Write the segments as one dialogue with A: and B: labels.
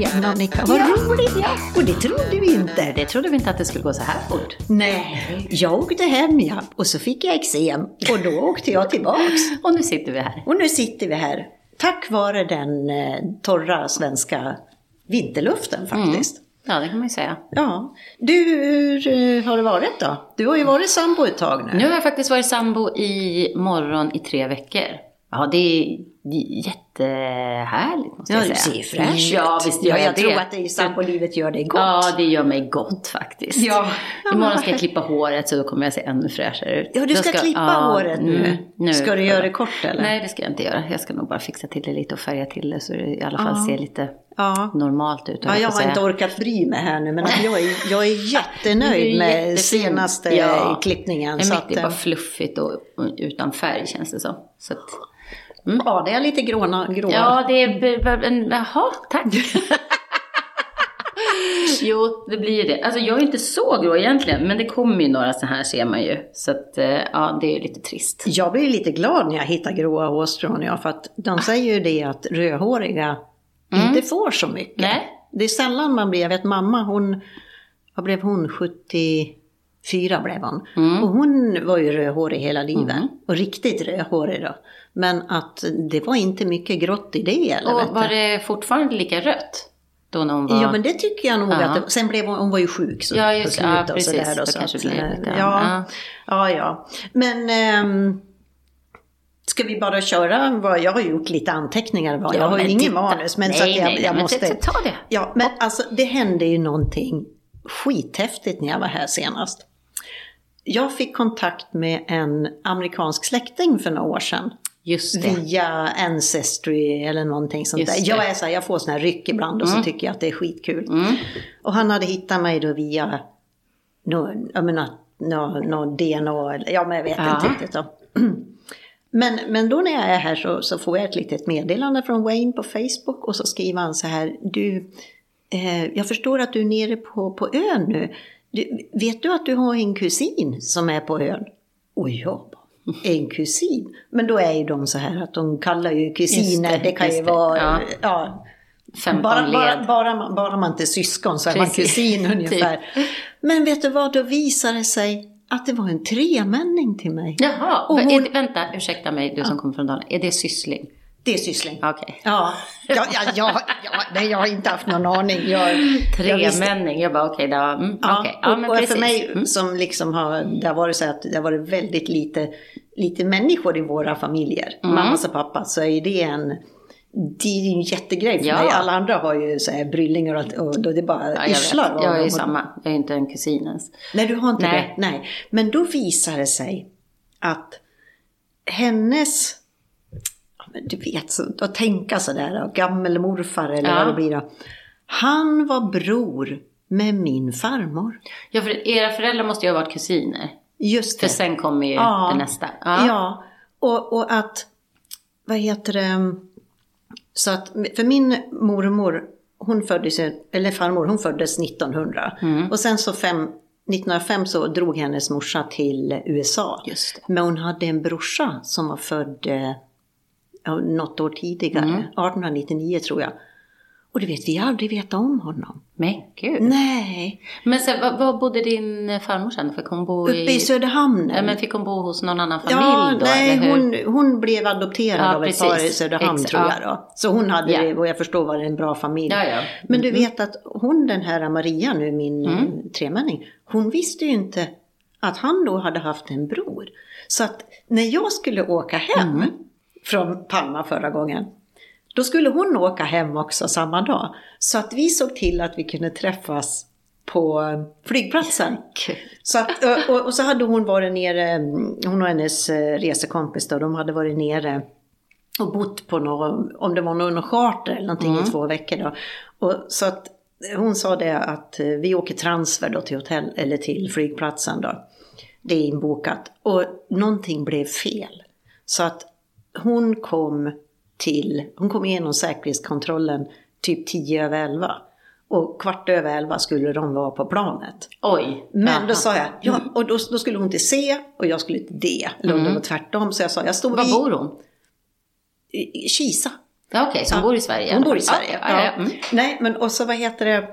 A: igen Annika, vad roligt! Ja. Och det trodde vi inte.
B: Det trodde vi inte att det skulle gå så här fort.
A: Nej, jag åkte hem ja, och så fick jag eksem och då åkte jag tillbaks.
B: Och nu sitter vi här.
A: Och nu sitter vi här, tack vare den eh, torra svenska vinterluften faktiskt.
B: Ja, det kan man ju säga.
A: Ja. Du, hur eh, har det varit då? Du har ju varit sambo ett tag nu.
B: Nu har jag faktiskt varit sambo i morgon i tre veckor. Ja, det är jättehärligt måste
A: Ja,
B: jag
A: du
B: säga.
A: ser fräsch
B: Ja, visst gör
A: ja, jag
B: det.
A: tror att det i sambolivet gör dig gott.
B: Ja, det gör mig gott faktiskt.
A: Ja.
B: Imorgon ska jag klippa håret så då kommer jag se ännu fräschare ut.
A: Ja, du
B: Då
A: ska, klippa
B: ja,
A: håret nu.
B: mm, nu.
A: Ska du göra det kort eller?
B: Nej, det ska jag inte göra. Jag ska nog bara fixa till det lite och färga till det så det i alla fall
A: Ja.
B: ser lite
A: Ja.
B: normalt ut.
A: Ja, jag har inte orkat bry mig här nu, men jag är, jag är jättenöjd
B: Det är
A: med senaste
B: Ja.
A: klippningen.
B: Men
A: Så
B: mitt
A: att,
B: är bara
A: eh,
B: fluffigt och och utan färg känns det som. Så att,
A: ja, det är lite gråna, grå.
B: ja, det är... Jaha, tack. jo, det blir det. Alltså jag är inte så grå egentligen, men det kommer ju några så här ser man ju. Så att, eh, ja, det är lite trist.
A: Jag blir lite glad när jag hittar gråa hårstrån, ja, för att de säger ju det att rödhåriga inte får så mycket.
B: Mm. Nej.
A: Det är sällan man blir, jag vet mamma, hon, vad blev hon, 74 blev hon.
B: Mm.
A: Och hon var ju rödhårig hela livet. Och riktigt rödhårig då. Men att det var inte mycket grått i det eller
B: Och var det fortfarande lika rött? Då när hon var...
A: Ja men det tycker jag nog
B: Ja.
A: att det, Sen blev hon, hon var ju sjuk så
B: Ja, just
A: på
B: det. Ja,
A: slutet och
B: precis.
A: sådär.
B: Då
A: så
B: kanske
A: att,
B: blev
A: eh,
B: lite-
A: ja, ja, ja. Men ehm, ska vi bara köra vad jag har gjort lite anteckningar. Vad.
B: Ja,
A: jag har ju ingen manus men så
B: Nej,
A: att jag,
B: nej,
A: jag
B: men
A: måste.
B: ta- ta det.
A: Ja, men alltså det hände ju någonting skithäftigt när jag var här senast. Jag fick kontakt med en amerikansk släkting för några år sedan.
B: Just det.
A: Via Ancestry eller någonting sånt
B: Just
A: där.
B: det. Mm.
A: Jag, är så här, jag får såna här ryck ibland och så tycker jag att det är skitkul. Och han hade hittat mig då via nå, jag menar, nå, nå DNA, eller, ja men jag vet
B: Ja.
A: inte riktigt. Då. Men, men då när jag är här så, så får jag ett litet meddelande från Wayne på Facebook och så skriver han så här, du, eh, jag förstår att du är nere på, på ön nu. Du, vet du att du har en kusin som är på ön? Och jag en kusin? Men då är ju de så här att de kallar ju kusiner, det,
B: det,
A: kan ju vara,
B: Ja.
A: ja,
B: 15
A: bara,
B: led.
A: bara, bara, man, bara man inte är syskon så är man
B: Precis.
A: kusin ungefär.
B: Typ.
A: Men vet du vad, då visade det sig att det var en tremänning till mig.
B: Jaha,
A: hon-
B: det, vänta, ursäkta mig, du som kommer från Dalarna. Är det syssling?
A: Det är syssling.
B: Okej.
A: Ja, ja, ja, ja, ja nej, jag har inte haft någon aning. Jag, jag
B: Tremänning, jag bara okej, då, mm,
A: Ja,
B: okej. ja
A: och,
B: men
A: och
B: precis.
A: för mig
B: Mm.
A: som liksom har, det har varit så att det har varit väldigt lite, lite människor i våra familjer,
B: Mm.
A: mammas och pappa, så är det en det är ju en jättegrej för
B: Ja.
A: mig. Alla andra har ju så här bryllingar och, och då det bara
B: Ja, jag
A: yrslar av
B: jag är ju
A: Och-
B: samma. Jag är inte en kusin ens.
A: Nej, du har inte
B: Nej.
A: det. Nej. Men då visar det sig att hennes, du vet, så, att tänka sådär, gammelmorfar eller
B: Ja.
A: vad det blir då. Han var bror med min farmor.
B: Ja, för era föräldrar måste ju ha varit kusiner.
A: Just
B: För
A: det.
B: sen kommer ju
A: Ja.
B: det nästa.
A: Ja, och, och att, vad heter det, så att, för min mormor, hon föddes, eller farmor, hon föddes 1900.
B: Mm.
A: Och sen så fem, 1905 så drog hennes morsa till USA. Men hon hade en brorsa som var född eh, ja, något år tidigare,
B: Mm.
A: 1899 tror jag. Och du vet, vi har aldrig vetat om honom.
B: Men gud.
A: Nej,
B: Men sen, var, var bodde din farmor sen? Fick hon bo
A: uppe i Söderhamn.
B: Ja, men fick hon bo hos någon annan familj
A: Ja,
B: då?
A: nej,
B: eller hur?
A: hon, hon blev adopterad
B: Ja,
A: av ett
B: precis.
A: par i Söderhamn
B: Ex-
A: tror
B: ja.
A: jag då. Så hon hade
B: Ja.
A: det, och jag förstår var det en bra familj.
B: Ja, ja.
A: Men du vet att hon den här Maria nu, min
B: Mm.
A: tremänning, hon visste ju inte att han då hade haft en bror. Så att när jag skulle åka hem
B: Mm.
A: Från Palma förra gången, då skulle hon åka hem också samma dag. Så att vi såg till att vi kunde träffas på eh, flygplatsen. Så att, och- och, och så hade hon varit nere, mm, hon och hennes eh, resekompis då, de hade varit nere och bott på någon, om det var någon charter eller någonting
B: Mm.
A: i två veckor då. Och, så att hon sa det att eh, vi åker transfer då till hotell, eller till flygplatsen då. Det är inbokat. Och någonting blev fel. Så att hon kom till, hon kom igenom säkerhetskontrollen typ 10 över 11. Och kvart över 11 skulle de vara på planet.
B: Oj.
A: Men då sa jag, ja, och då, då skulle hon till C och jag skulle till D. Eller om det var tvärtom. Så jag sa, jag stod
B: Var
A: i,
B: bor hon?
A: i, i Kisa.
B: Ja, Okej, som
A: Ja.
B: bor i Sverige?
A: Hon bor i. Sverige.
B: Ja, ja. Ja. Mm.
A: Nej, men och så vad heter det?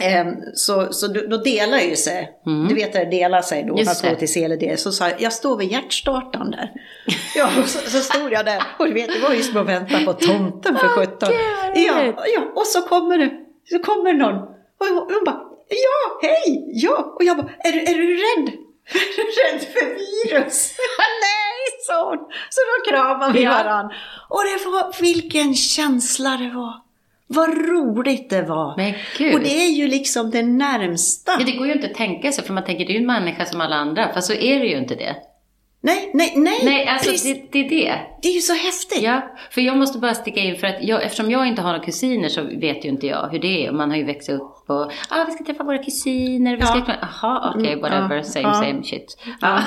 A: Ehm, så så då, delar ju sig, du vet det delar sig då,
B: Mm. Just
A: står
B: det.
A: till CLD. Så sa jag, jag står vid hjärtstartaren där. Ja, så, så stod jag där och du vet, det var ju som att vänta på tomten för sjutton. Ja, ja, och så kommer det, så kommer någon och hon bara, ja, hej, ja. Och jag bara, är, är du rädd? Är du rädd för virus? Nej, sa hon. Så då kramade vi
B: Ja.
A: varann. Och det var, vilken känsla det var. Vad roligt det var.
B: Men gud.
A: Och det är ju liksom det närmsta.
B: Ja, det går ju inte att tänka sig, för man tänker det är ju en människa som alla andra, fast så är det ju inte det.
A: Nej, nej, nej.
B: Nej, alltså det, det är det.
A: det är ju så häftigt.
B: Ja, för jag måste bara sticka in för att jag, eftersom jag inte har några kusiner så vet ju inte jag hur det är. Man har ju växt upp och ah, vi ska träffa våra kusiner, vi ska...
A: Ja.
B: Jaha, okej,
A: Mm,
B: whatever,
A: ja,
B: same,
A: ja.
B: same shit. Ja.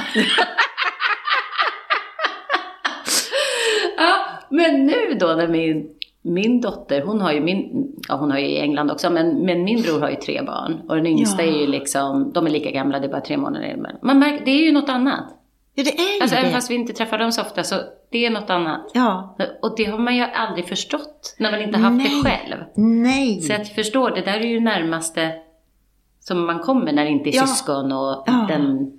B: ja, men nu då när min, min dotter, hon har ju min, ja hon har ju i England också, men, men min bror har ju tre barn. Och den yngsta
A: Ja.
B: är ju liksom, de är lika gamla, det är bara tre månader emellan. Man märker, det är ju något annat.
A: Ja, det är ju
B: Alltså
A: det.
B: även fast vi inte träffar dem så ofta så det är något annat.
A: Ja.
B: Och det har man ju aldrig förstått när man inte haft
A: Nej.
B: det själv.
A: Nej.
B: Så jag förstår, det där är ju närmaste som man kommer när det inte är
A: Ja.
B: syskon och
A: Ja.
B: den...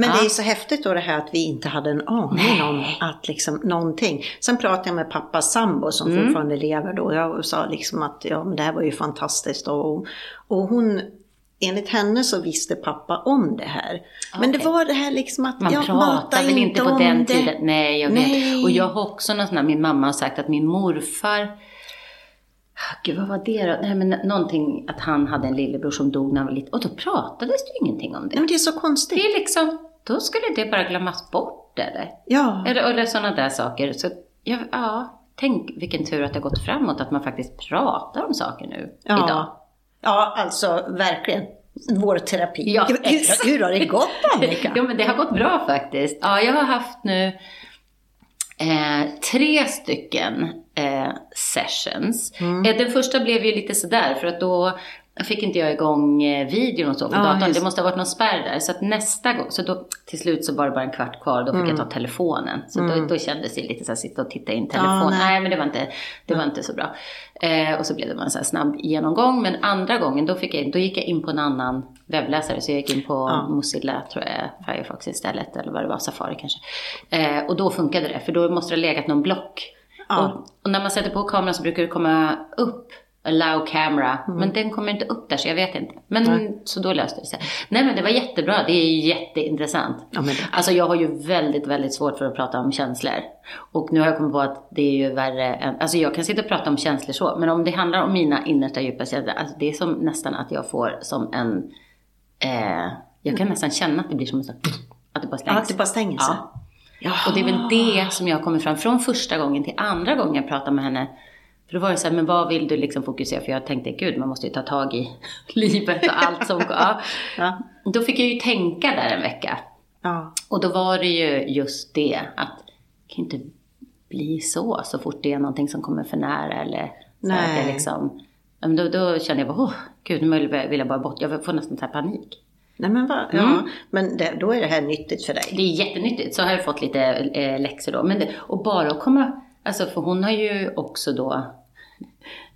A: Men
B: Ja.
A: det är så häftigt då det här att vi inte hade en aning om att liksom någonting. Sen pratade jag med pappas sambo som
B: Mm.
A: fortfarande lever då. Jag sa liksom att ja, men det här var ju fantastiskt. Och, och hon, enligt henne så visste pappa om det här. Men det var det här liksom att
B: Man
A: ja,
B: pratar
A: mata
B: väl inte på den
A: det.
B: tiden. Nej, jag vet.
A: Nej.
B: Och jag har också något sånt här, min mamma har sagt att min morfar Ah, Gud, vad var det då? Nej, men någonting att han hade en lillebror som dog när han var liten. Och då pratades det ju ingenting om det.
A: Nej, men det är så konstigt.
B: Det är liksom, då skulle det bara glömmas bort eller?
A: Ja.
B: Eller, eller sådana där saker. Så, ja, ja, tänk vilken tur att det har gått framåt, att man faktiskt pratar om saker nu, idag.
A: Ja. ja, alltså verkligen. Vår terapi.
B: Ja,
A: hur, hur, har det gått Annika?
B: ja, men det har gått bra faktiskt. Ja, jag har haft nu eh, tre stycken eh, sessions.
A: Mm.
B: Eh, den första blev ju lite sådär, för att då fick inte jag igång eh, videon och så på
A: Ja,
B: datorn.
A: just
B: Det måste ha varit någon spärr där. Så att nästa gång, så då till slut så var det bara en kvart kvar. Då fick jag ta telefonen. Så då, då kändes det lite så här, sitta och titta in telefon.
A: Mm. Ja, nej.
B: nej. men det var inte, det var inte så bra. Eh, och så blev det bara en så här snabb genomgång. Men andra gången, då, fick jag, då gick jag in på en annan webbläsare. Så jag gick in på
A: Ja.
B: Mozilla, tror jag, Firefox istället. Eller vad det var, Safari kanske. Eh, och då funkade det, för då måste det ha legat någon block.
A: Ja.
B: Och, och när man sätter på kameran så brukar det komma upp allow camera. Men den kommer inte upp där så jag vet inte. Men
A: Mm. Nej.
B: så då löste det sig. Nej men det var jättebra. Det är jätteintressant.
A: Ja, men det-
B: Alltså jag har ju väldigt, väldigt svårt för att prata om känslor. Och nu har jag kommit på att det är ju värre än, alltså jag kan sitta och prata om känslor så. Men om det handlar om mina innersta djupa känslor. Alltså det är som nästan att jag får som en, eh, jag kan nästan känna att det blir som en sån, att det bara stängs.
A: Ja, att det bara stänger sig.
B: Ja.
A: Jaha.
B: Och det är väl det som jag kommit fram från första gången till andra gången jag pratade med henne. För då var det så här, men vad vill du liksom fokusera? För jag tänkte, gud man måste ju ta tag i livet och allt som ja.
A: Ja.
B: Då fick jag ju tänka där en vecka.
A: Ja.
B: Och då var det ju just det att det kan inte bli så, så fort det är någonting som kommer för nära eller så att det liksom, då, då kände jag bara, oh, gud nu vill jag bara bort, jag får nästan så här panik.
A: Nej men vad, ja.
B: Mm.
A: Men det, då är det här nyttigt för dig.
B: Det är jättenyttigt, så har jag fått lite eh, läxor då. Men det, och bara att komma, alltså för hon har ju också då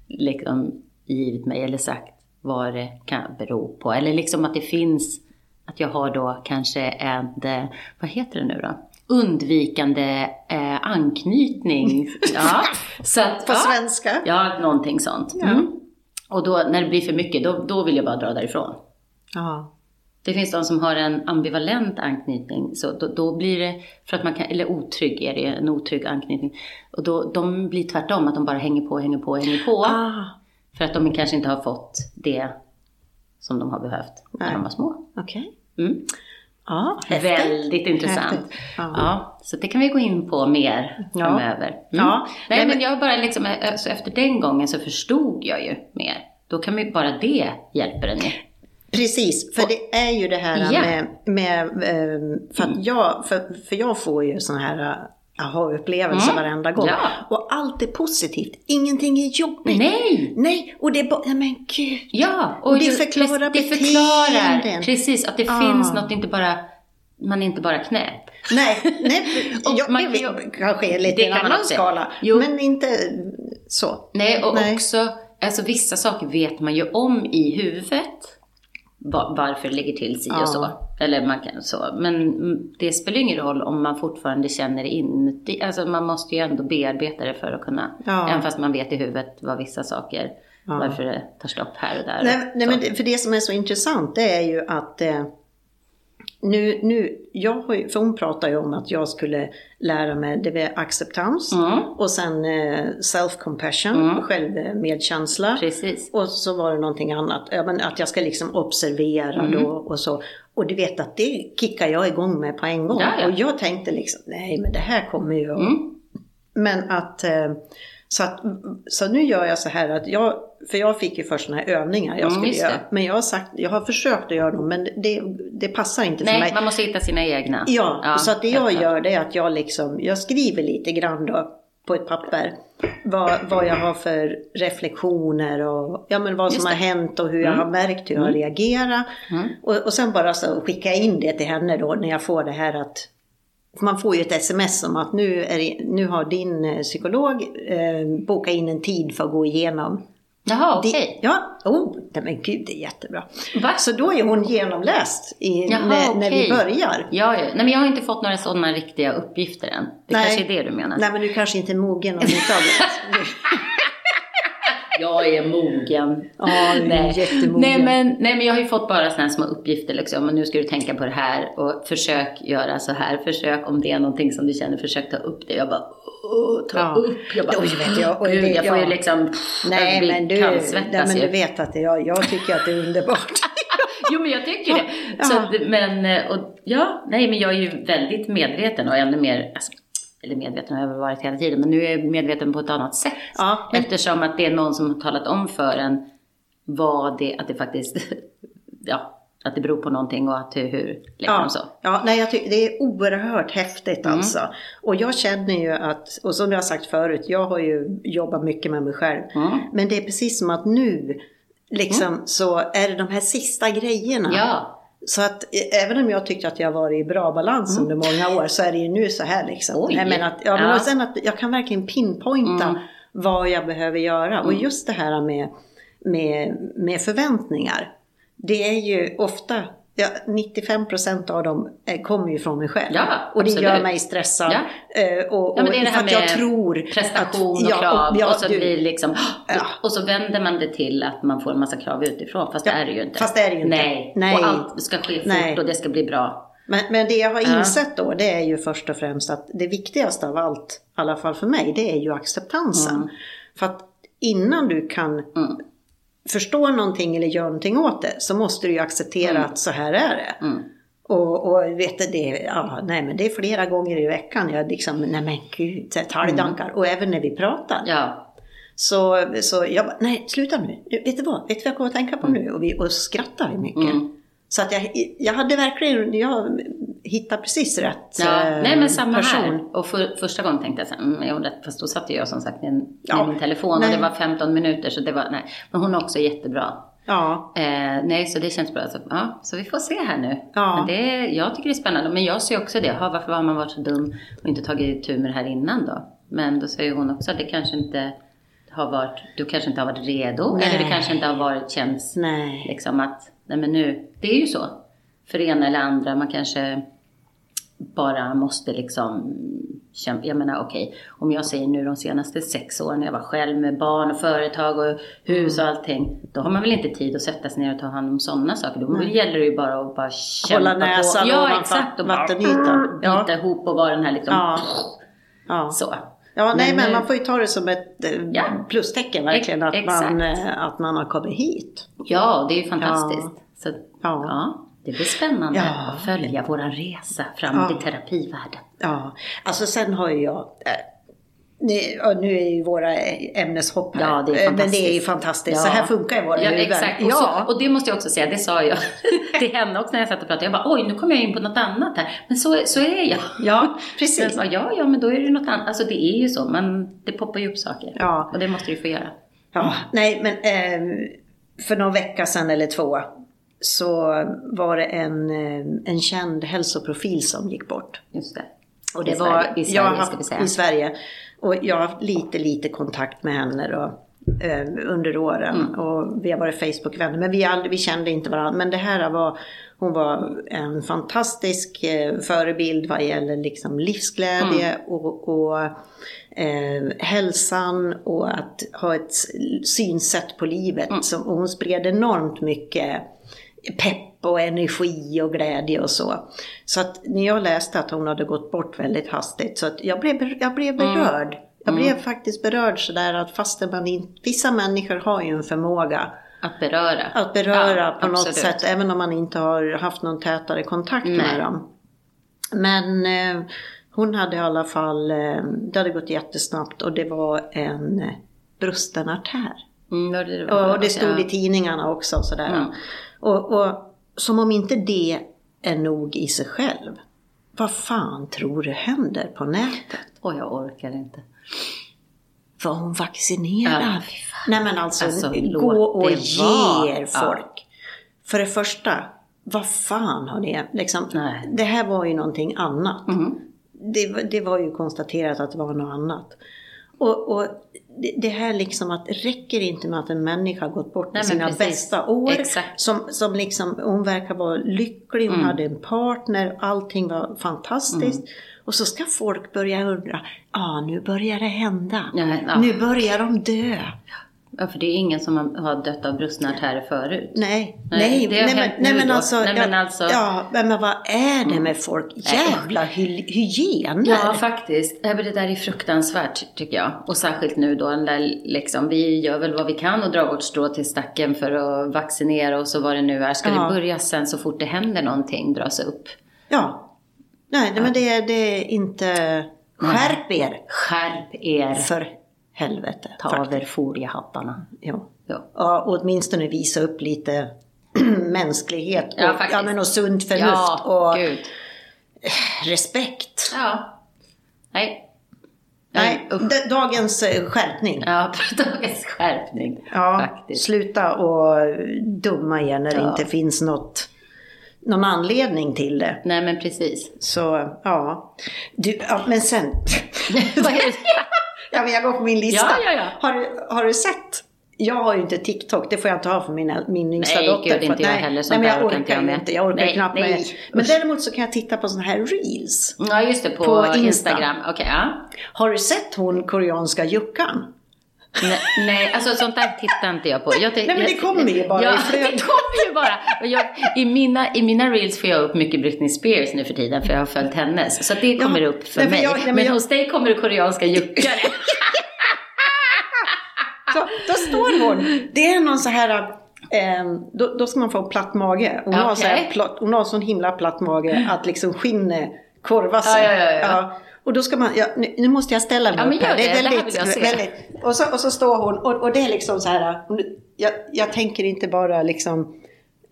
B: liksom givit mig eller sagt vad det kan bero på. Eller liksom att det finns, att jag har då kanske en, eh, vad heter det nu då? Undvikande eh, anknytning. Ja, så att,
A: På
B: ja,
A: svenska.
B: ja, någonting sånt. Mm. Och då när det blir för mycket, då, då vill jag bara dra därifrån.
A: Ja.
B: Det finns de som har en ambivalent anknytning, så då, då blir det, för att man kan, eller otrygg är det, en otrygg anknytning. Och då, de blir tvärtom, att de bara hänger på, hänger på, hänger på.
A: Ah,
B: För att de kanske inte har fått det som de har behövt när
A: Nej.
B: de var små.
A: okej.
B: Mm.
A: Ja, häftigt.
B: Väldigt intressant. Ja.
A: Ja.
B: så det kan vi gå in på mer
A: Ja.
B: framöver. Mm.
A: Ja.
B: Nej, men
A: men-
B: jag bara liksom, alltså efter den gången så förstod jag ju mer. Då kan vi bara det hjälper en ju.
A: Precis, för det är ju det här
B: Ja.
A: med, med ehm, för, att jag, för, för jag får ju sån här äh, aha-upplevelse
B: Mm.
A: varenda gång.
B: Ja.
A: Och allt är positivt, ingenting är jobbigt.
B: Nej!
A: Nej, och det är bara, nej men gud.
B: Ja,
A: Och det förklarar
B: det förklarar
A: beteenden.
B: precis att det
A: Ja.
B: finns något, inte bara, man är inte bara knäpp.
A: Nej, nej
B: Och
A: jag,
B: man
A: det
B: kan ju-
A: kanske är lite
B: Det
A: en annan skala.
B: Jo.
A: Men inte, så.
B: Nej, och
A: Nej.
B: också, alltså vissa saker vet man ju om i huvudet. Va- Varför det ligger till sig
A: Ja.
B: och så. Eller man kan så. Men det spelar ingen roll om man fortfarande känner det inuti. Alltså man måste ju ändå bearbeta det för att kunna.
A: Ja.
B: Även fast man vet i huvudet vad vissa saker,
A: Ja.
B: varför det tar stopp här och där.
A: Nej, nej men det, för det som är så intressant det är ju att eh, nu, nu, jag har för hon pratar ju om att jag skulle lära mig det var acceptans
B: Mm.
A: och sen eh, self-compassion,
B: Mm.
A: självmedkänsla.
B: Precis.
A: Och så var det någonting annat, att jag ska liksom observera
B: Mm.
A: då och så. Och du vet att det kickar jag igång med på en gång.
B: Ja, ja.
A: Och jag tänkte liksom, nej men det här kommer ju att...
B: Mm.
A: Men att, eh, så att, så nu gör jag så här att jag, för jag fick ju först sådana här övningar jag
B: Mm,
A: skulle
B: just
A: göra. Men jag har sagt, jag har försökt att göra dem men det, det passar inte för mig.
B: Nej, man måste hitta sina egna.
A: Ja, så att det jag gör det är att jag liksom, jag skriver lite grann då på ett papper vad, vad jag har för reflektioner och ja, men vad som har hänt och hur jag har märkt hur jag har reagerat.
B: Mm.
A: Och, och sen bara så skickar jag in det till henne då när jag får det här att man får ju ett sms om att nu, är nu har din eh, psykolog eh, bokat in en tid för att gå igenom.
B: Jaha, okej.
A: Ja, oh, men gud det är jättebra.
B: Va?
A: Så då är hon genomläst i,
B: Jaha,
A: när, när vi börjar.
B: Ja, ja. Nej, men jag har inte fått några sådana riktiga uppgifter än. Det
A: Nej.
B: kanske är det du menar.
A: Nej men du kanske inte är mogen att motta det.
B: Jag är mogen.
A: Är jättemogen.
B: Nej men, nej men jag har ju fått bara här små uppgifter liksom. Och nu ska du tänka på det här och försök göra så här. Försök om det är någonting som du känner, försök ta upp det. Jag bara, ta
A: Ja.
B: upp. Jag bara,
A: Oj, vet jag, och
B: gud, jag får ju liksom,
A: Nej
B: jag
A: men, du, nej men du vet att det, jag, jag tycker att det är underbart.
B: Jo men jag tycker det. Så, men, och, ja, nej men jag är ju väldigt medveten och ännu mer, alltså, eller medveten har jag varit hela tiden, men nu är jag medveten på ett annat sätt.
A: Ja, men-
B: Eftersom att det är någon som har talat om för en vad det, att det faktiskt, ja, att det beror på någonting och att hur, hur
A: Ja,
B: så.
A: ja nej, jag tycker det är oerhört häftigt
B: Mm.
A: alltså. Och jag känner ju att, och som jag har sagt förut, jag har ju jobbat mycket med mig själv.
B: Mm.
A: Men det är precis som att nu, liksom så är det de här sista grejerna.
B: Ja,
A: Så att även om jag tyckte att jag varit i bra balans under många år så är det ju nu så här liksom.
B: Mm. Oj.
A: Nej, men att, ja, men
B: Ja.
A: sen att jag kan verkligen pinpointa
B: Mm.
A: vad jag behöver göra. Och just det här med, med, med förväntningar. Det är ju ofta, ja, 95% av dem eh, kommer ju från mig själv.
B: Ja,
A: och det gör mig stressad.
B: Ja.
A: Eh, Och,
B: Ja, men
A: och
B: det är det här
A: att jag
B: med
A: tror
B: prestation
A: att,
B: och
A: ja,
B: krav.
A: ja,
B: och så
A: du-
B: blir liksom, och så vänder man det till att man får en massa krav utifrån. Fast det är det ju inte.
A: fast det är det ju inte.
B: Nej,
A: Nej.
B: och allt ska ske fort
A: Nej.
B: och det ska bli bra.
A: Men, men det jag har insett då, det är ju först och främst att det viktigaste av allt, i alla fall för mig, det är ju acceptansen.
B: Mm.
A: För att innan du kan
B: Mm.
A: Förstå någonting eller göra någonting åt det, så måste du ju acceptera
B: Mm.
A: att så här är det.
B: Mm.
A: Och, och vet du, det, ja, nej men det är flera gånger i veckan jag liksom, nej men gud, så här talgdankar. Och även när vi pratar.
B: Mm. Ja,
A: Så, så jag bara, nej sluta nu. Vet du vad, vet du vad jag kommer att tänka på nu? Och vi och skrattar vi mycket.
B: Mm.
A: Så att jag, jag hade verkligen, jag hittade precis rätt
B: ja.
A: eh,
B: nej men samma
A: person.
B: här. Och för, första gången tänkte jag så här, mm, rätt, fast då satt jag som sagt med
A: Ja.
B: min telefon
A: Nej.
B: och det var 15 minuter så det var, nej. Men hon är också jättebra.
A: Ja,
B: Eh, nej, så det känns bra. Så, ja, så vi får se här nu.
A: Ja.
B: Men det, jag tycker det är spännande. Men jag ser också det. Ha, varför har man varit så dum och inte tagit tur med det här innan då? Men då säger hon också att det kanske inte har varit, du kanske inte har varit redo.
A: Nej.
B: Eller det kanske inte har varit, känns
A: nej.
B: liksom att, nej men nu, det är ju så. För det ena eller andra, man kanske bara måste liksom. Jag menar okej, om jag säger nu de senaste sex åren när jag var själv med barn och företag och hus och allting. Då har man väl inte tid att sätta sig ner och ta hand om sådana saker. Då gäller det ju bara att bara kämpa
A: Hålla näsan
B: på. Ja
A: ovanför
B: exakt. Och
A: vattenytan. Ja.
B: bita ihop och vara den här liksom.
A: Ja. Ja.
B: Så.
A: Ja, nej
B: Men
A: men man får ju ta det som ett eh,
B: Ja.
A: plustecken verkligen att man, eh, att man har kommit hit.
B: Ja, det är ju fantastiskt. Så,
A: Ja.
B: Det blir spännande
A: Ja.
B: att följa våran resa fram
A: Ja.
B: till terapivärlden.
A: Ja, alltså sen har ju jag eh, och nu är ju våra ämneshopp här.
B: Ja, det är
A: Eh, Men det är ju
B: fantastiskt. Ja.
A: Så här funkar ju våra
B: Ja,
A: huvuden.
B: exakt. Och,
A: Ja.
B: så, och det måste jag också säga, det sa jag till henne också när jag satt och pratade. Jag bara, oj, nu kommer jag in på något annat här. Men så, så är jag.
A: ja, precis.
B: sa, ja, ja, men då är det något annat. Alltså det är ju så, men det poppar ju upp saker.
A: Ja.
B: Och det måste du få göra.
A: Ja, nej men eh, för någon vecka sedan eller två så var det en, eh, en känd hälsoprofil som gick bort.
B: Just det.
A: Och det
B: I
A: var,
B: Sverige, i Sverige,
A: jag har
B: ska vi säga.
A: I Sverige. Och jag har haft lite, lite kontakt med henne då, eh, under åren.
B: Mm.
A: Och vi har varit Facebook-vänner. Men vi, aldrig, vi kände inte varandra. Men det här var, hon var en fantastisk eh, förebild vad gäller liksom livsglädje
B: Mm.
A: och, och eh, hälsan och att ha ett synsätt på livet.
B: Mm.
A: Som, och hon spred enormt mycket pepp och energi och glädje och så. Så att när jag läste att hon hade gått bort väldigt hastigt så att jag blev, jag blev
B: Mm.
A: berörd. Jag blev faktiskt berörd sådär att fastän man inte, vissa människor har ju en förmåga
B: Att beröra.
A: att beröra
B: Ja,
A: på något
B: absolut.
A: sätt även om man inte har haft någon tätare kontakt
B: Nej.
A: med dem. Men eh, hon hade i alla fall, eh, det hade gått jättesnabbt och det var en eh, brusten artär.
B: Mm, det, var,
A: Och, och det stod
B: ja.
A: i tidningarna också. Sådär.
B: Mm.
A: Och, och som om inte det är nog i sig själv. Vad fan tror du händer på nätet?
B: Oj, jag orkar inte.
A: Var hon vaccinerad?
B: Ja,
A: Nej men alltså,
B: Alltså,
A: gå och ge er folk. För det första, vad fan har det liksom,
B: Nej.
A: Det här var ju någonting annat.
B: Mhm.
A: Det, det var ju konstaterat att det var något annat. Och, och det, här liksom att räcker inte med att en människa har gått bort
B: Nej,
A: sina
B: precis.
A: bästa år.
B: Exakt.
A: Som, som liksom, hon verkar vara lycklig, hon
B: Mm.
A: hade en partner, allting var fantastiskt.
B: Mm.
A: Och så ska folk börja undra, ja ah, nu börjar det hända.
B: Ja, ja.
A: Nu börjar de dö.
B: Ja, för det är ingen som har- dött av brustna artärer förut.
A: Nej,
B: Nej,
A: nej, men, nej men alltså,
B: Nej, men
A: ja,
B: alltså-
A: ja, men, men vad är det med folk? Jävla hy, hygiener.
B: Ja, faktiskt. Ja, Det där är fruktansvärt, tycker jag. Och särskilt nu då, när liksom, vi gör väl vad vi kan och drar vårt strå till stacken för att vaccinera och så vad det nu är. Ska
A: Ja.
B: det börja sen så fort det händer någonting dras upp?
A: Ja. Nej, nej men det, det är inte... Skärp er!
B: Skärp er!
A: För helvete.
B: Ta av er foliehattarna.
A: Ja.
B: Ja.
A: ja, åtminstone visa upp lite mänsklighet och,
B: Ja,
A: ja, men och sunt förnuft
B: Ja,
A: och
B: gud.
A: respekt.
B: Ja. Nej.
A: Nej, d- dagens eh, skärpning.
B: Ja, dagens skärpning.
A: Ja,
B: Faktiskt.
A: sluta och dumma er när det inte finns något, någon anledning till det.
B: Nej, men precis.
A: Så, ja. Du, ja men sen? ja, men jag går på min lista.
B: Ja, ja, ja.
A: Har, du, har du sett? Jag har ju inte TikTok, det får jag inte ha för min, min yngsta
B: Nej,
A: dotter.
B: gud,
A: för
B: inte jag
A: nej,
B: heller.
A: Nej,
B: Sånt
A: men jag
B: orkar inte jag med.
A: inte. Jag orkar
B: Nej,
A: knappt
B: nej.
A: med. Men däremot så kan jag titta på sådana här reels.
B: Ja, just det. På,
A: På Insta.
B: Instagram. Okej, ja.
A: Har du sett hon koreanska Juckan?
B: Nej, nej, alltså sånt där tittar inte jag på. Jag,
A: Nej, men det kommer ju bara
B: ja,
A: i flödet.
B: det kommer ju bara. Och Jag, i, mina, I mina reels får jag upp mycket Britney Spears nu för tiden, för jag har följt hennes. Så det kommer
A: Ja,
B: upp för
A: nej,
B: mig.
A: jag- nej, men
B: men
A: jag-
B: hos dig kommer det koreanska juckare.
A: Så, då står hon. Det är någon så här... Eh, då, då ska man få platt mage. Hon, har, så här
B: Okej.
A: platt, hon har sån himla platt mage att liksom skinnet korvar sig.
B: Ja, ja, ja.
A: Och då ska man, ja, nu, nu måste jag ställa mig
B: Ja, men gör
A: Det är
B: det. Det här
A: väldigt,
B: se.
A: väldigt och, så, och så står hon och, och det är liksom så här. Jag, jag tänker inte bara liksom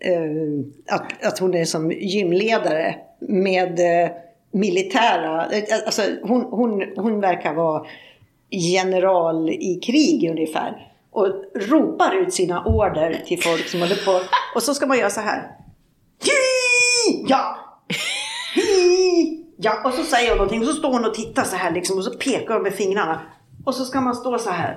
A: eh, att, att hon är som gymledare med eh, militära, eh, alltså hon, hon, hon verkar vara general i krig ungefär. Och ropar ut sina order till folk som håller på. Och så ska man göra så här. Ja! Hi! Ja! Och så säger hon någonting och så står hon och tittar så här liksom och så pekar hon med fingrarna. Och så ska man stå så här.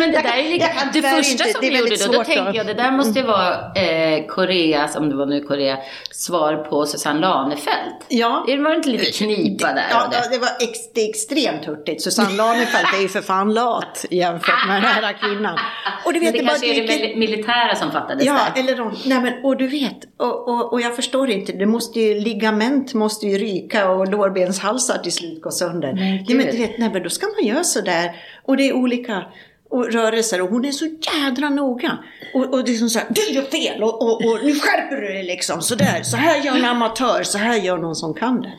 B: Men det där är lika,
A: jag
B: det första
A: inte-
B: som
A: det
B: vi gjorde då, då tänker jag det där måste ju vara eh, Koreas, om det var nu Korea, svar på Susanne Lanefelt.
A: Ja.
B: Det var inte lite knipa där
A: Ja,
B: det?
A: det var ex, det extremt hurtigt. Susanne Lanefelt är ju för fan lat jämfört med den här kvinnan. Och du
B: Men
A: vet,
B: det
A: det bara
B: kanske är det militära som fattades
A: Ja,
B: där.
A: eller de, nej men, och du vet, och, och, och jag förstår inte, det måste ju, ligament måste ju ryka och lårbenshalsar till slut gå sönder.
B: Nej,
A: nej, men du vet, nej men då ska man göra sådär. Och det är olika och rörelser och hon är så jädra noga. Och, och det är som så här, du gör fel och, och, och nu skärper du dig liksom. Sådär, så här gör en amatör, så här gör någon som kan det.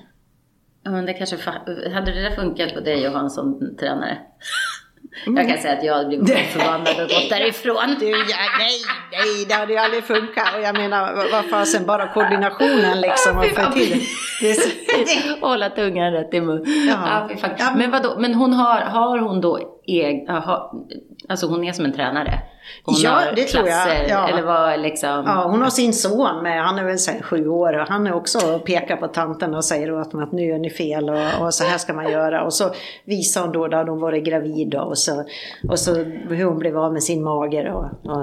B: Ja, men det kanske hade det där funkat på dig och ha en sån tränare?
A: Mm.
B: Jag kan säga att jag hade blivit förbannad och gått därifrån.
A: Du, ja, nej, nej, det hade ju aldrig funkat. Och jag menar, vad- fasen, bara koordinationen liksom. Och så- det.
B: Hålla tungan rätt i mun.
A: Ja.
B: Ja.
A: Men
B: vadå, men hon har, har hon då eg, aha, alltså hon är som en tränare? hon
A: Ja,
B: har
A: det tror jag.
B: klasser?
A: Ja.
B: Eller vad liksom?
A: Ja, hon har sin son med, han är väl här sju år och han är också och pekar på tanten och säger åt dem att nu gör ni fel och, och så här ska man göra. Och så visar hon då, då hon varit gravid och så, och så hur hon blev av med sin mage och, och,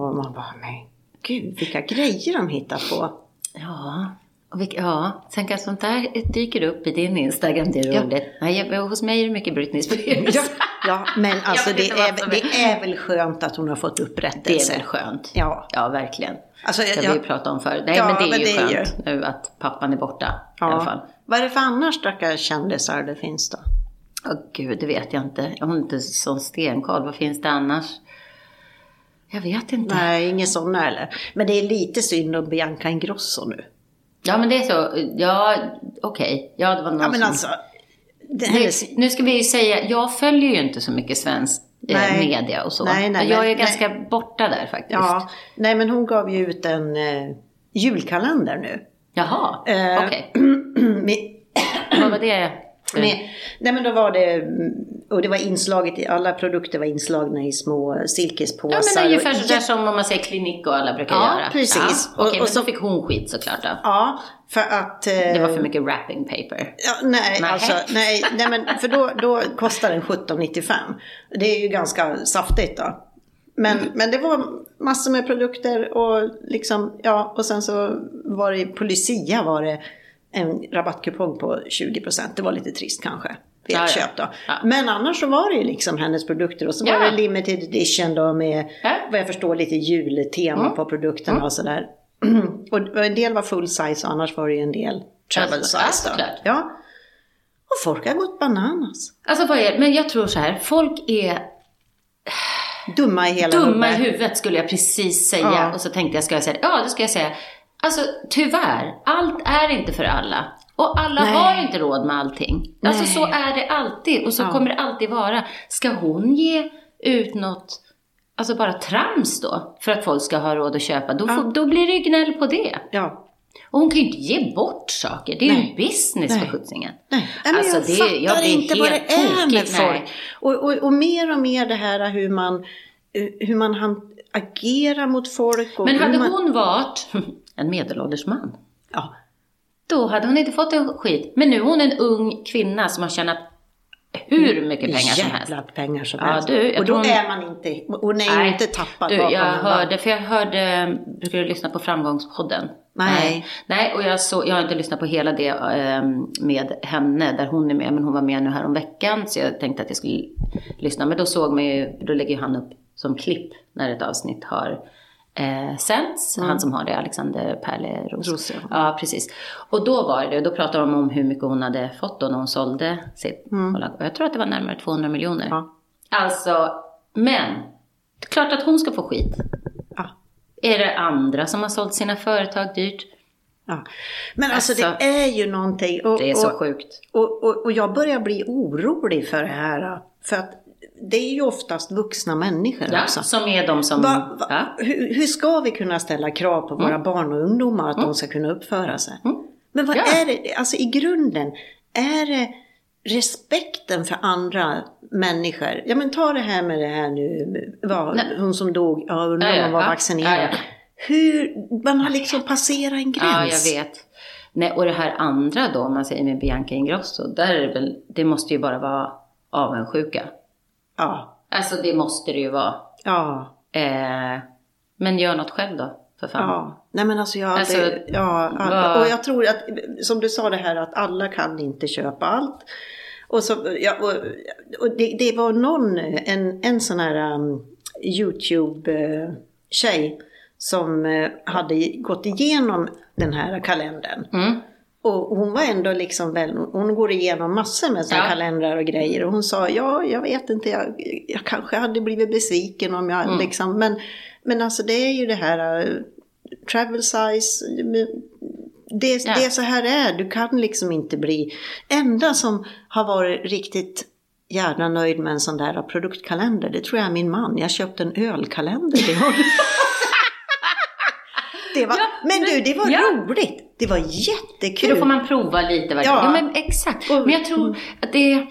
A: och man bara, men gud vilka grejer de hittar på.
B: Ja. Vilka, ja, sen kan sånt där dyker upp i din Instagram, det är
A: Ja.
B: roligt. Nej, jag- hos mig är det mycket Britney Spears.
A: Ja, ja men alltså det är, det är väl skönt att hon har fått
B: Det
A: upprättelse.
B: är väl skönt?
A: Ja.
B: Ja, verkligen.
A: Alltså,
B: Det har vi ju
A: jag,
B: pratat om förut. Nej,
A: Ja,
B: men det är
A: men
B: ju
A: det är
B: skönt nu att pappan är borta i alla
A: ja.
B: fall.
A: Vad är det för annars stackars kändisar det finns då?
B: Åh gud, det vet jag inte. Jag har inte sån stenkoll. Vad finns det annars? Jag vet inte.
A: Nej, inga sådana eller? Men det är lite synd om Bianca Ingrosso nu.
B: Ja, men det är så. Ja, okej. Ja, det var någon
A: Ja men
B: som...
A: alltså.
B: Nu, nu ska vi ju säga, jag följer ju inte så mycket svensk eh,
A: Nej.
B: media och så.
A: Nej, nej,
B: jag är
A: nej,
B: ganska borta där faktiskt.
A: ja, nej men hon gav ju ut en eh, julkalender nu.
B: Jaha,
A: Eh,
B: okej.
A: Med,
B: Vad var det?
A: Med, nej men då var det, mm, och det var inslaget i, alla produkter var inslagna i små silkespåsar.
B: Ja, men ungefär sådär som om man säger klinik och alla brukar
A: Ja,
B: göra.
A: precis.
B: Ja,
A: Och-
B: okej,
A: och
B: men
A: så-
B: så fick hon skit såklart då.
A: Ja, för att... eh,
B: Det var för mycket wrapping paper.
A: Ja, nej,
B: Nej.
A: alltså, nej, nej, men för då, då kostar den 17,95. Det är ju ganska saftigt då. Men,
B: Mm.
A: men det var massor med produkter och liksom, ja, och sen så var det på Lucia var det en rabattkupong på 20%. Det var lite trist kanske. Fel
B: Ja,
A: köp då.
B: Ja.
A: Men annars så var det ju liksom hennes produkter och så
B: Ja.
A: var det limited edition då med, vad jag förstår, lite jultema
B: Mm.
A: på produkterna och sådär. och en del var full size och annars var det ju en del travel
B: Alltså,
A: size då. Ja. Och folk har gått bananas.
B: Alltså vad är Men jag tror så här, folk är
A: Dumma i hela
B: dumma i
A: huvudet.
B: huvudet skulle jag precis säga. Och så tänkte jag, ska jag säga det? Ja, det ska jag säga. Alltså tyvärr, allt är inte för alla. Och alla
A: Nej.
B: har inte råd med allting. Alltså
A: Nej.
B: så är det alltid och så
A: Ja.
B: kommer det alltid vara. Ska hon ge ut något, alltså bara trams då, för att folk ska ha råd att köpa, då,
A: Ja.
B: får, då blir det ju gnäll på det.
A: Ja.
B: Och hon kan ju inte ge bort saker, det är ju en business
A: Nej.
B: för sjuttsingen.
A: Nej,
B: Alltså,
A: jag
B: det-
A: fattar
B: jag blir
A: inte vad det är med folk. Och, och, och mer och mer det här hur man, eh, hur man han, agerar mot folk.
B: Men hade
A: man,
B: hon varit en medelålders man,
A: Ja,
B: Då hade hon inte fått en skit. Men nu är hon en ung kvinna som har tjänat hur mycket pengar som helst.
A: jävla pengar som
B: Ja,
A: helst.
B: du,
A: och då
B: hon-
A: är man inte, hon är
B: Nej,
A: inte tappad
B: Du,
A: bakom
B: jag hörde, för jag hörde, brukar du lyssna på Framgångspodden?
A: Nej.
B: Nej, och jag, så, jag har inte lyssnat på hela det eh, med henne, där hon är med, men hon var med nu här om veckan så jag tänkte att jag skulle lyssna. Men då såg man ju, då lägger ju han upp som klipp när ett avsnitt har eh, sänds. Han som har det, Alexander Pärleros.
A: Ros, ja.
B: precis. Och då var det, då pratade de om hur mycket hon hade fått då när hon sålde sitt bolag. Och jag tror att det var närmare 200 miljoner.
A: Ja.
B: Alltså, men, det är klart att hon ska få skit.
A: Ja.
B: Är det andra som har sålt sina företag dyrt?
A: Ja. Men alltså,
B: Alltså,
A: det är ju någonting. Och,
B: Det är så
A: och,
B: sjukt.
A: Och, och, och jag börjar bli orolig för det här. För att det är ju oftast vuxna människor
B: Ja,
A: också.
B: som är de som...
A: Va, va,
B: Ja.
A: hur, hur ska vi kunna ställa krav på våra barn och ungdomar att de ska kunna uppföra sig? Men vad
B: Mm. Ja.
A: är det, alltså i grunden, är det respekten för andra människor? Ja men ta det här med det här nu, vad, hon som dog, ja undrar om
B: Ja, ja,
A: hon var
B: ja.
A: vaccinerad.
B: Ja, ja.
A: Hur, man har liksom passerat en
B: ja,
A: gräns.
B: jag vet. Nej, och det här andra då, om man säger med Bianca Ingrosso, där är det väl, det måste ju bara vara avundsjuka.
A: Ja,
B: Alltså det måste det ju vara.
A: ja.
B: Eh, men gör något själv då, för fan.
A: Ja, nej men alltså jag,
B: Alltså,
A: det, ja, alla, och jag tror att, som du sa det här att alla kan inte köpa allt. Och, så, ja, och, och det, det var någon, en, en sån här um, YouTube-tjej som eh, hade gått igenom den här kalendern.
B: Mm.
A: Och hon var ändå liksom väl, hon går igenom massor med
B: Ja.
A: kalendrar och grejer. Och hon sa, ja, jag vet inte, jag, jag kanske hade blivit besviken om jag
B: Mm.
A: liksom, men, men alltså det är ju det här, uh, travel size, det,
B: Ja.
A: det är så här är, du kan liksom inte bli, enda som har varit riktigt jävla nöjd med en sån där produktkalender, det tror jag är min man. Jag köpte en ölkalender till honom. det var,
B: Ja,
A: men,
B: men-
A: du, det var
B: ja.
A: roligt. Det var
B: För
A: jättekul.
B: då får man prova lite. verkligen.
A: Ja.
B: Ja. men exakt. Men jag tror att det,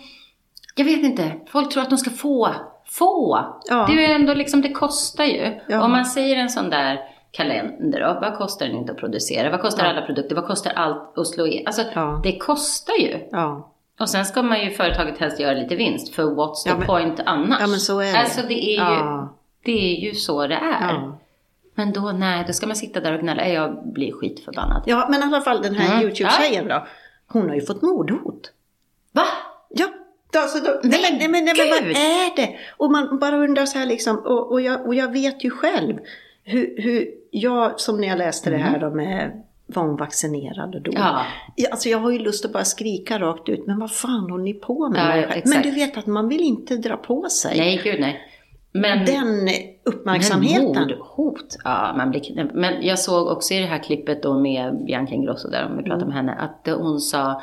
B: jag vet inte, folk tror att de ska få få.
A: Ja.
B: Det är ju ändå liksom, det kostar ju.
A: Ja.
B: Om man säger en sån där kalender då, vad kostar den inte att producera? Vad kostar alla produkter? Vad kostar allt att slå in? Alltså, det kostar ju.
A: Ja.
B: Och sen ska man ju företaget helst göra lite vinst, för what's the
A: men-
B: point annars?
A: Ja, men så är det.
B: Alltså det är ju, det är ju så det är. Men då, nej, då ska man sitta där och gnälla. Jag blir skitförbannad.
A: ja, men i alla fall den här
B: Mm.
A: YouTube-tjejen då. Hon har ju fått mordhot.
B: Va?
A: Ja, alltså då, nej, men, nej, men, nej, men vad är det? Och man bara undrar så här liksom, och, och, jag, och jag vet ju själv hur, hur jag, som när jag läste det här då med var hon vaccinerad.
B: Mm. Ja.
A: Alltså jag har ju lust att bara skrika rakt ut, men vad fan håller ni på med?
B: Ja,
A: men du vet att man vill inte dra på sig
B: Nej, gud nej. Men,
A: den uppmärksamheten.
B: Men mordhot, ja, man blir, men jag såg också i det här klippet då med Bianca Ingrosso där, om vi pratar med henne, att hon sa,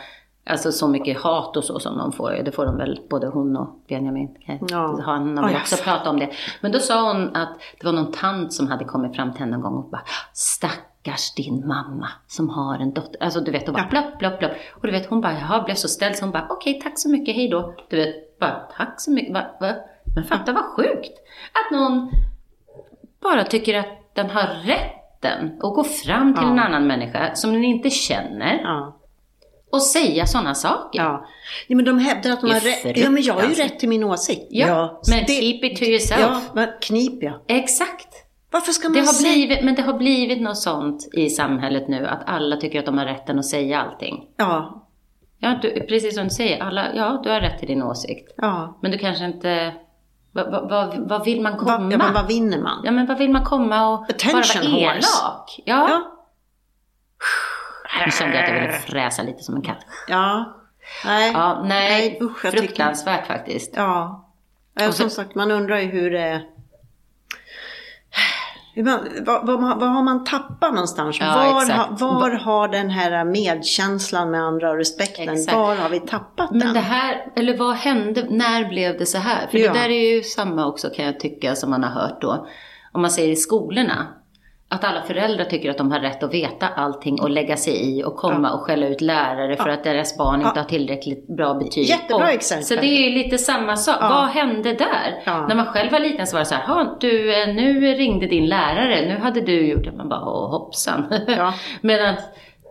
B: alltså så mycket hat och så som de får, det får de väl både hon och Benjamin,
A: Ja.
B: han har väl också pratat om det. Men då sa hon att det var någon tant som hade kommit fram till henne en gång och bara, stackars din mamma som har en dotter, alltså du vet, och bara
A: Ja.
B: plopp, plopp, plopp. Och du vet, hon bara, jaha, blev så ställd så hon bara, okej, tack så mycket, hej då. Du vet, bara, tack så mycket, va? va? Men fatta vad sjukt! Att någon bara tycker att den har rätten att gå fram till
A: Ja.
B: en annan människa som den inte känner
A: Ja.
B: och säga sådana saker.
A: Ja. ja, men de hävdar att de
B: Det
A: har rätt. Ja, men jag har ju rätt till min åsikt.
B: Ja, men keep it to yourself.
A: Ja, men knip ja.
B: Exakt.
A: Varför ska man
B: Det har
A: säga...
B: blivit, men det har blivit något sånt i samhället nu att alla tycker att de har rätten att säga allting.
A: Ja,
B: Ja, du, precis som du säger, alla, ja, du har rätt till din åsikt.
A: ja.
B: Men du kanske inte... Vad, vad, vad, vad vill man komma?
A: ja men vad vinner man?
B: Ja, men vad vill man komma och
A: Attention
B: bara vara
A: horse.
B: elak? Ja.
A: Ja.
B: Nu kände jag att jag ville fräsa lite som en katt.
A: Ja. Nej.
B: Ja, nej,
A: Nej, usch, jag tycker-
B: fruktansvärt faktiskt.
A: Ja.
B: Och så-
A: som sagt, man undrar ju hur det... Vad, har man tappat någonstans?
B: Ja,
A: var, har, var har den här medkänslan med andra och respekten,
B: Exakt.
A: var har vi tappat
B: Men
A: den?
B: det här, eller vad hände, när blev det så här? För
A: Ja.
B: det där är ju samma också kan jag tycka som man har hört då. Om man säger i skolorna. Att alla föräldrar tycker att de har rätt att veta allting och lägga sig i och komma och skälla ut lärare för att deras barn inte
A: Ja.
B: har tillräckligt bra betyg.
A: Jättebra
B: och,
A: exempel.
B: Så det är ju lite samma sak.
A: Ja.
B: Vad hände där?
A: Ja.
B: När man själv var liten så var det så här, "Ha, du, eh, nu ringde din lärare, nu hade du gjort det. Man bara, åh hoppsan.
A: Ja.
B: Medan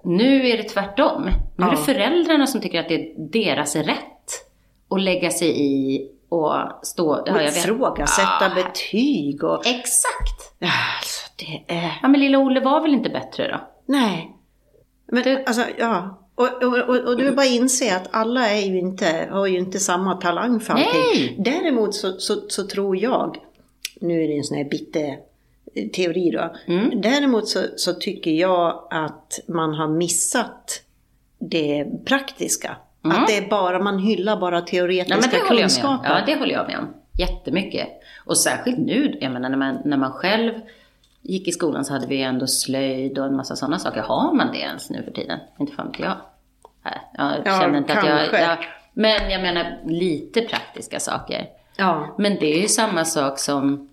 B: nu är det tvärtom. Nu är det
A: Ja.
B: föräldrarna som tycker att det är deras rätt att lägga sig i och stå...
A: Och
B: Ja,
A: ifrågasätta
B: Ja,
A: betyg och...
B: Exakt!
A: Ja, Alltså, det är...
B: Ja, men lilla Olle var väl inte bättre då?
A: Nej. Men
B: Det-
A: alltså, ja. Och, och, och, och du bara inse att alla är ju inte, har ju inte samma talang för allting.
B: Nej.
A: Däremot så, så, så tror jag, nu är det en sån här bitte teori då.
B: Mm.
A: Däremot så, så tycker jag att man har missat det praktiska.
B: Mm.
A: Att det är bara, man hyllar bara teoretiska
B: men det håller jag med om.
A: kunskaper.
B: Ja, det håller jag med om. Jättemycket. Och särskilt nu, jag menar när man, när man själv gick i skolan så hade vi ändå slöjd och en massa sådana saker. Har man det ens nu för tiden? Inte fan vet jag. Jag
A: Ja,
B: känner inte att jag... jag men jag menar lite praktiska saker.
A: Ja.
B: Men det är ju samma sak som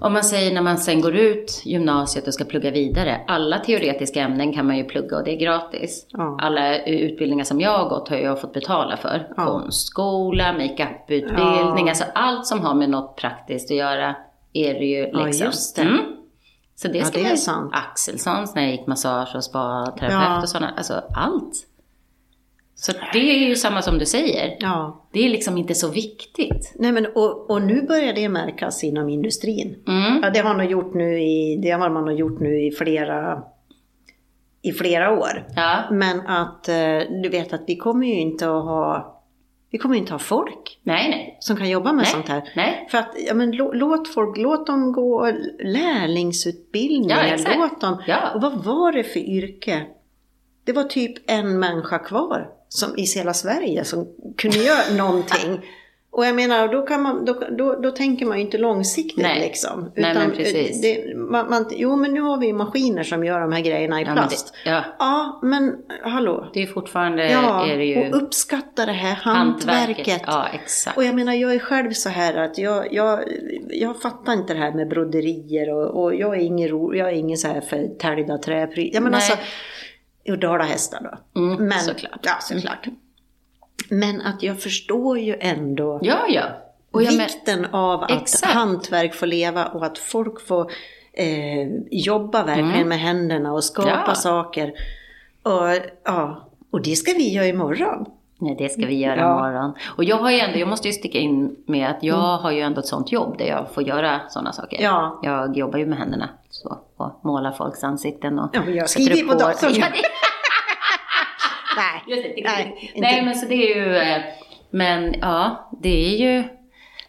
B: om man säger när man sen går ut gymnasiet och ska plugga vidare. Alla teoretiska ämnen kan man ju plugga och det är gratis.
A: Ja.
B: Alla utbildningar som jag har gått har jag fått betala för.
A: Ja.
B: Konstskola, makeuputbildning,
A: Ja.
B: alltså allt som har med något praktiskt att göra är det ju
A: Ja,
B: liksom.
A: just det.
B: Mm. Så det
A: Ja,
B: ska
A: det är sant.
B: Axelssons när jag gick massage och spa-terapeut
A: Ja.
B: och sådana, alltså allt. Så det är ju samma som du säger.
A: ja.
B: Det är liksom inte så viktigt.
A: Nej, men, och, och nu börjar det märkas inom industrin.
B: Mm.
A: Ja, det har man gjort nu i, det har man gjort nu i flera, i flera år.
B: Ja.
A: Men att eh, du vet att vi kommer ju inte att ha, vi kommer ju inte ha folk
B: Nej, nej.
A: som kan jobba med
B: Nej.
A: sånt här.
B: Nej.
A: För att, ja men lå- låt folk, låt dem gå lärlingsutbildningar,
B: Ja,
A: låt dem.
B: Ja.
A: Och vad var det för yrke? Det var typ en människa kvar som, i hela Sverige som kunde göra någonting. Och jag menar, då, kan man, då, då, då tänker man ju inte långsiktigt
B: Nej.
A: liksom.
B: Nej, men
A: eh,
B: precis.
A: Det, man, man, jo, men nu har vi maskiner som gör de här grejerna i
B: Ja, men
A: plast.
B: det, ja,
A: Ja, men hallå.
B: det är fortfarande
A: Ja,
B: är det ju
A: och uppskatta det här hantverket.
B: Ja, exakt.
A: Och jag menar, jag är själv så här att jag, jag, jag fattar inte det här med broderier och, och jag är ingen, ro, jag är ingen så här förtäljda träprylar. Jag menar
B: Nej.
A: alltså, och dalahästar då.
B: Mm,
A: Men,
B: såklart.
A: Ja, såklart. Men att jag förstår ju ändå
B: Ja, ja. Och jag men-
A: vikten av att
B: Exakt.
A: hantverk får leva och att folk får eh, jobba verkligen med händerna och skapa
B: Mm. Ja.
A: saker. Och, ja, och det ska vi göra imorgon.
B: Nej, det ska vi göra
A: Ja.
B: imorgon. Och jag har ju ändå, jag måste ju sticka in med att jag har ju ändå ett sånt jobb där jag får göra sådana saker.
A: Ja.
B: Jag jobbar ju med händerna så, och målar folks ansikten och
A: Ja, jag skriver på
B: hår.
A: datorn.
B: Ja,
A: Nej,
B: just det, det,
A: Nej.
B: Nej, men så det är ju, eh, men ja, det är ju,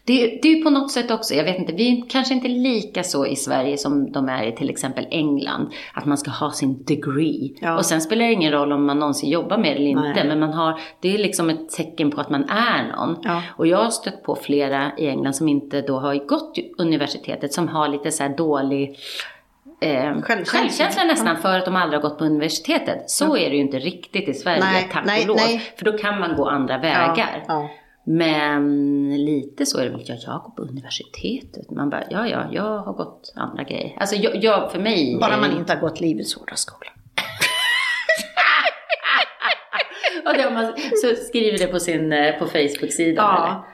B: det det är ju på något sätt också, jag vet inte, vi är kanske inte lika så i Sverige som de är i till exempel England, att man ska ha sin degree.
A: Ja.
B: Och sen spelar det ingen roll om man någonsin jobbar med det eller inte,
A: Nej.
B: men man har, det är liksom ett tecken på att man är någon.
A: Ja.
B: Och jag har stött på flera i England som inte då har gått universitetet, som har lite så här dålig eh,
A: Självkänsla.
B: självkänsla nästan för att de aldrig har gått på universitetet. Så är det ju inte riktigt i Sverige,
A: Nej,
B: tack
A: nej,
B: och lov.
A: nej.
B: För då kan man gå andra vägar.
A: Ja,
B: Men lite så är det väl, ja, jag går på universitetet. Man bara, ja, ja, jag har gått andra grejer. Alltså jag, jag för mig...
A: ja. Bara man inte har gått livets hårda skola.
B: Och har man, så skriver det på sin eh, på Facebook-sida.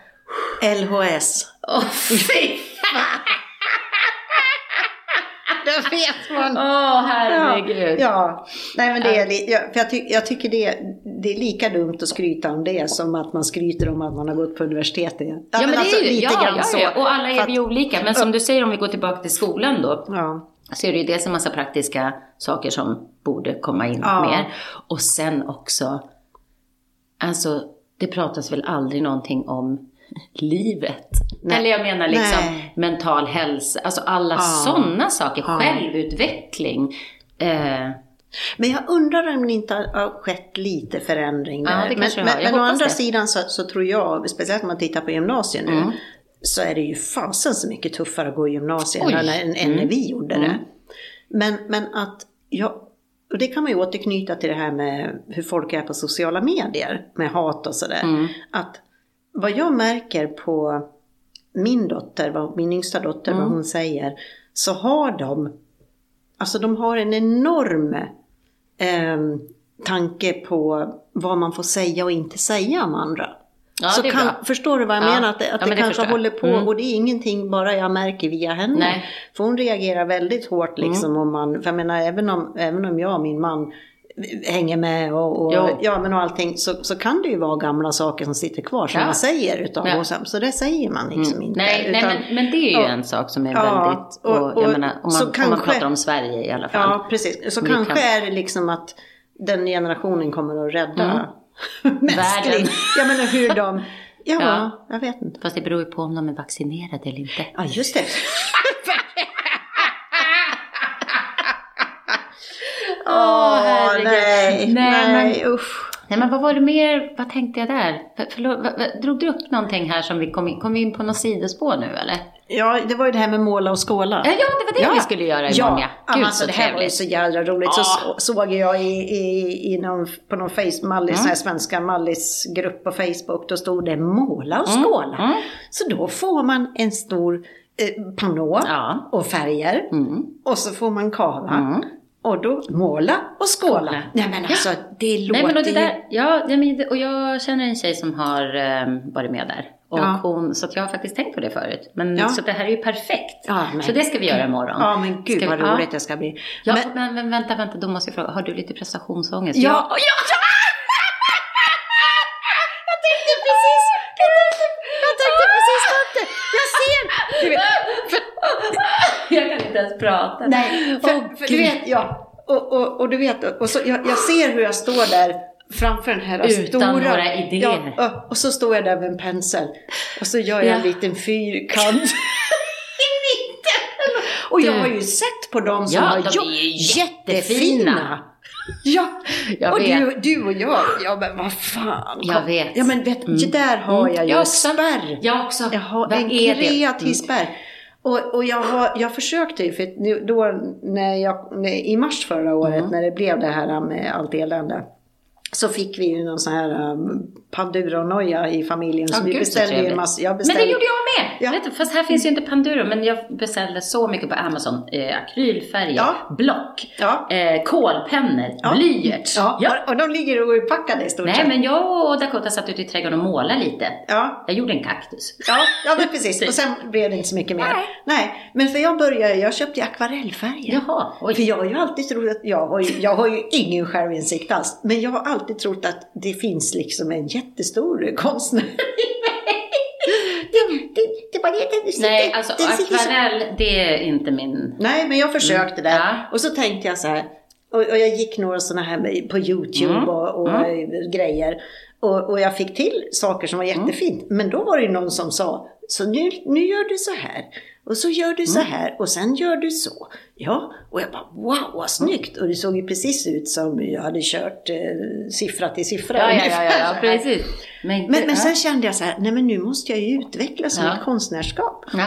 B: eller?
A: LHS.
B: Åh, fy!
A: Det vet man.
B: Åh, herregud.
A: Ja, nej men det är, ja, för jag, ty, jag tycker det, det är lika dumt att skryta om det som att man skryter om att man har gått på universitetet. Ja,
B: Ja, men det
A: alltså
B: är ju,
A: lite
B: ja,
A: grann
B: ja,
A: så.
B: ja, och alla är vi olika. Men som du säger, om vi går tillbaka till skolan då.
A: Ja,
B: Så är det ju dels en massa praktiska saker som borde komma in
A: Ja.
B: mer. Och sen också, alltså det pratas väl aldrig någonting om livet.
A: Nej.
B: Eller jag menar liksom
A: Nej.
B: mental hälsa, alltså alla
A: Ja.
B: sådana saker,
A: Ja.
B: självutveckling. Eh,
A: Men jag undrar om det inte har- skett lite förändring
B: Ja,
A: där.
B: det
A: men men, men å andra
B: det.
A: sidan så, så tror jag, speciellt om man tittar på gymnasiet nu,
B: Mm.
A: så är det ju fasen så mycket tuffare att gå i gymnasiet än, än, än när
B: Mm.
A: vi gjorde det. Men, men att jag, och det kan man ju återknyta till det här med hur folk är på sociala medier, med hat och sådär.
B: Mm.
A: Att vad jag märker på min dotter, min yngsta dotter,
B: Mm.
A: vad hon säger, så har de, alltså de har en enorm eh, tanke på vad man får säga och inte säga om andra.
B: Ja,
A: så kan, förstår du vad jag
B: Ja.
A: menar? Att det, att
B: Ja,
A: det
B: det
A: kanske håller på
B: Mm.
A: och det är ingenting bara jag märker via henne.
B: Nej.
A: För hon reagerar väldigt hårt liksom
B: Mm.
A: om man, för jag menar även om, även om jag och min man hänger med och, och, ja, men och allting så, så kan det ju vara gamla saker som sitter kvar som
B: Ja.
A: man säger utav
B: Ja.
A: oss. Så det säger man liksom
B: mm.
A: inte.
B: nej, nej
A: utan-
B: men, men det är ju
A: Ja.
B: en sak som är väldigt, och,
A: och-
B: jag
A: och
B: menar, om man, om man
A: kanske-
B: pratar om Sverige i alla fall.
A: Ja, precis. Så kanske
B: kan-
A: är det liksom att den generationen kommer att rädda
B: Mm. Världen.
A: Jag menar hur de... Ja,
B: Ja.
A: jag vet inte.
B: Fast det beror ju på om de är vaccinerade eller inte.
A: Ja, just det. Åh,
B: herregud.
A: nej,
B: Nej,
A: nej, usch.
B: Nej men vad var det mer, vad tänkte jag där? För, förlåt, vad, vad, drog du upp någonting här som vi kom in, kom vi in på något sidospår nu eller?
A: Ja, det var ju det här med måla och skåla.
B: Ja, ja det var det vi skulle göra imorgon ja.
A: ja.
B: Gud
A: alltså,
B: så
A: det här var ju så jädra roligt. Så
B: Ja.
A: så såg jag i, i, i någon, på någon face, Mallis,
B: Mm.
A: här svenska Mallis-grupp på Facebook, då stod det måla och
B: Mm,
A: skåla.
B: mm.
A: Så då får man en stor eh, panå
B: Ja.
A: och färger
B: Mm.
A: och så får man kava. Och då måla och skåla.
B: Skåla.
A: Nej men alltså, det låter
B: Nej men och det
A: ju...
B: där, ja, ja, men och jag känner en tjej som har um, varit med där. Och
A: Ja.
B: hon, så jag har faktiskt tänkt på det förut. Men,
A: Ja.
B: Så det här är ju perfekt.
A: Ja, men-
B: så det ska vi göra imorgon.
A: Ja men gud
B: Ska
A: vad
B: vi-
A: roligt
B: ja.
A: det ska bli.
B: Ja,
A: Men,
B: men, men vänta, vänta, då måste jag fråga. Har du lite prestationsångest?
A: Ja.
B: ja, ja!
A: Jag tänkte precis, jag tänkte precis på det. Jag ser! Du vet, för,
B: Ens prata.
A: nej, för,
B: Åh,
A: för du vet, ja. Och, och, och du vet, och så, jag, jag ser hur jag står där framför den här
B: Utan
A: stora...
B: några idéer.
A: Ja, och, så står jag där med en pensel. Och så gör jag en
B: Ja.
A: liten fyrkant. I mitten. Och jag har ju sett på dem som
B: Ja,
A: har
B: de är ju
A: jättefina.
B: jättefina.
A: Ja,
B: Jag
A: och du, du och jag, ja men vad fan.
B: Jag vet.
A: Ja men vet, det där har
B: Mm.
A: jag ju
B: Jag
A: en
B: också.
A: spärr.
B: Jag också.
A: Jag har
B: Vad
A: en
B: är det?
A: kreativ
B: Mm.
A: spärr. Och, och jag, har, jag försökte för nu- då när jag, i mars förra året
B: Mm.
A: när det blev det här med allt elände. Så fick vi ju någon sån här um, Panduro-noja i familjen.
B: Ja,
A: så vi beställde ju massa. Jag
B: Men
A: beställde,
B: det gjorde jag med!
A: Ja.
B: Vet fast här finns ju inte Panduro, men jag beställde så mycket på Amazon. Eh, akrylfärger,
A: Ja.
B: block,
A: Ja.
B: eh, kolpennor,
A: Ja.
B: blyerts.
A: Ja,
B: Ja.
A: Och, de ligger oinpackade i stort
B: Nej,
A: sett.
B: men jag och Dakota satt ute i trädgården och målade lite.
A: Ja,
B: Jag gjorde en kaktus.
A: ja, ja, men precis. Och sen blev det inte så mycket mer.
B: Nej.
A: Nej, men för jag började, jag köpte akvarellfärger.
B: Jaha, oj.
A: För jag har ju alltid trott att, jag har ju, jag har ju ingen självinsikt alls, men jag har alltid trott att det finns liksom en jättestor konstnär det, det, det var det, det,
B: Nej,
A: det,
B: alltså
A: det
B: akvarell, det är inte min...
A: Nej, men jag försökte
B: Mm,
A: där. Och så tänkte jag så här. Och, och jag gick några sådana här på YouTube
B: Mm,
A: och, och eh, grejer. Och, och jag fick till saker som var
B: Mm.
A: jättefint. Men då var det någon som sa, så nu, nu gör du så här. Och så gör du så
B: Mm.
A: här och sen gör du så. Ja, och jag bara wow vad snyggt. Och det såg ju precis ut som jag hade kört eh, siffra till siffra.
B: Ja, ja, ja, ja, precis. Men,
A: Men, men sen kände jag så här, nej men nu måste jag ju utvecklas som
B: Ja.
A: konstnärskap.
B: Ja.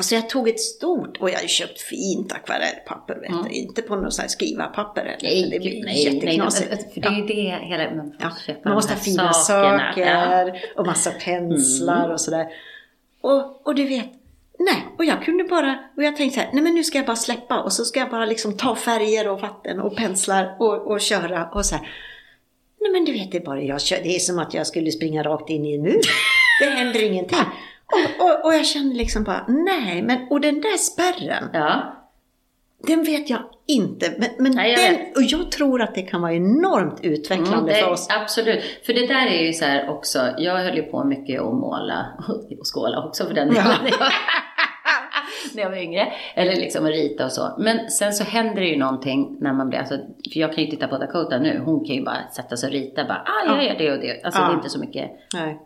A: Så jag tog ett stort, och jag har köpt fint akvarellpapper, vet
B: Mm.
A: inte på något sånt här skrivarpapper eller.
B: Nej,
A: det blir
B: nej, nej,
A: jätteknasigt.
B: för det är ju det hela... Man,
A: Ja, man måste ha fina
B: sakerna.
A: saker.
B: Mm.
A: och massa penslar och sådär. Och, och du vet, nej, och jag kunde bara, och jag tänkte så här, nej men nu ska jag bara släppa och så ska jag bara liksom ta färger och vatten och penslar och, och köra och så här. Nej men du vet, det är bara jag kör, det är som att jag skulle springa rakt in i en mur. Det händer ingenting. Och, och, och jag kände liksom bara, nej, men och den där spärren,
B: Ja.
A: den vet jag inte. Men, men
B: Nej, jag
A: den, och jag tror att det kan vara enormt utvecklande
B: Mm, det,
A: för oss.
B: Absolut. För det där är ju så här också, jag höll ju på mycket att måla och skåla också för den delen.
A: Ja.
B: När, jag, var yngre. Eller liksom att rita och så. Men sen så händer det ju någonting när man blir, alltså, för jag kan ju titta på Dakota nu, hon kan ju bara sätta sig och rita bara, ah jag gör det och det. Alltså
A: Ja.
B: det är inte så mycket
A: Nej.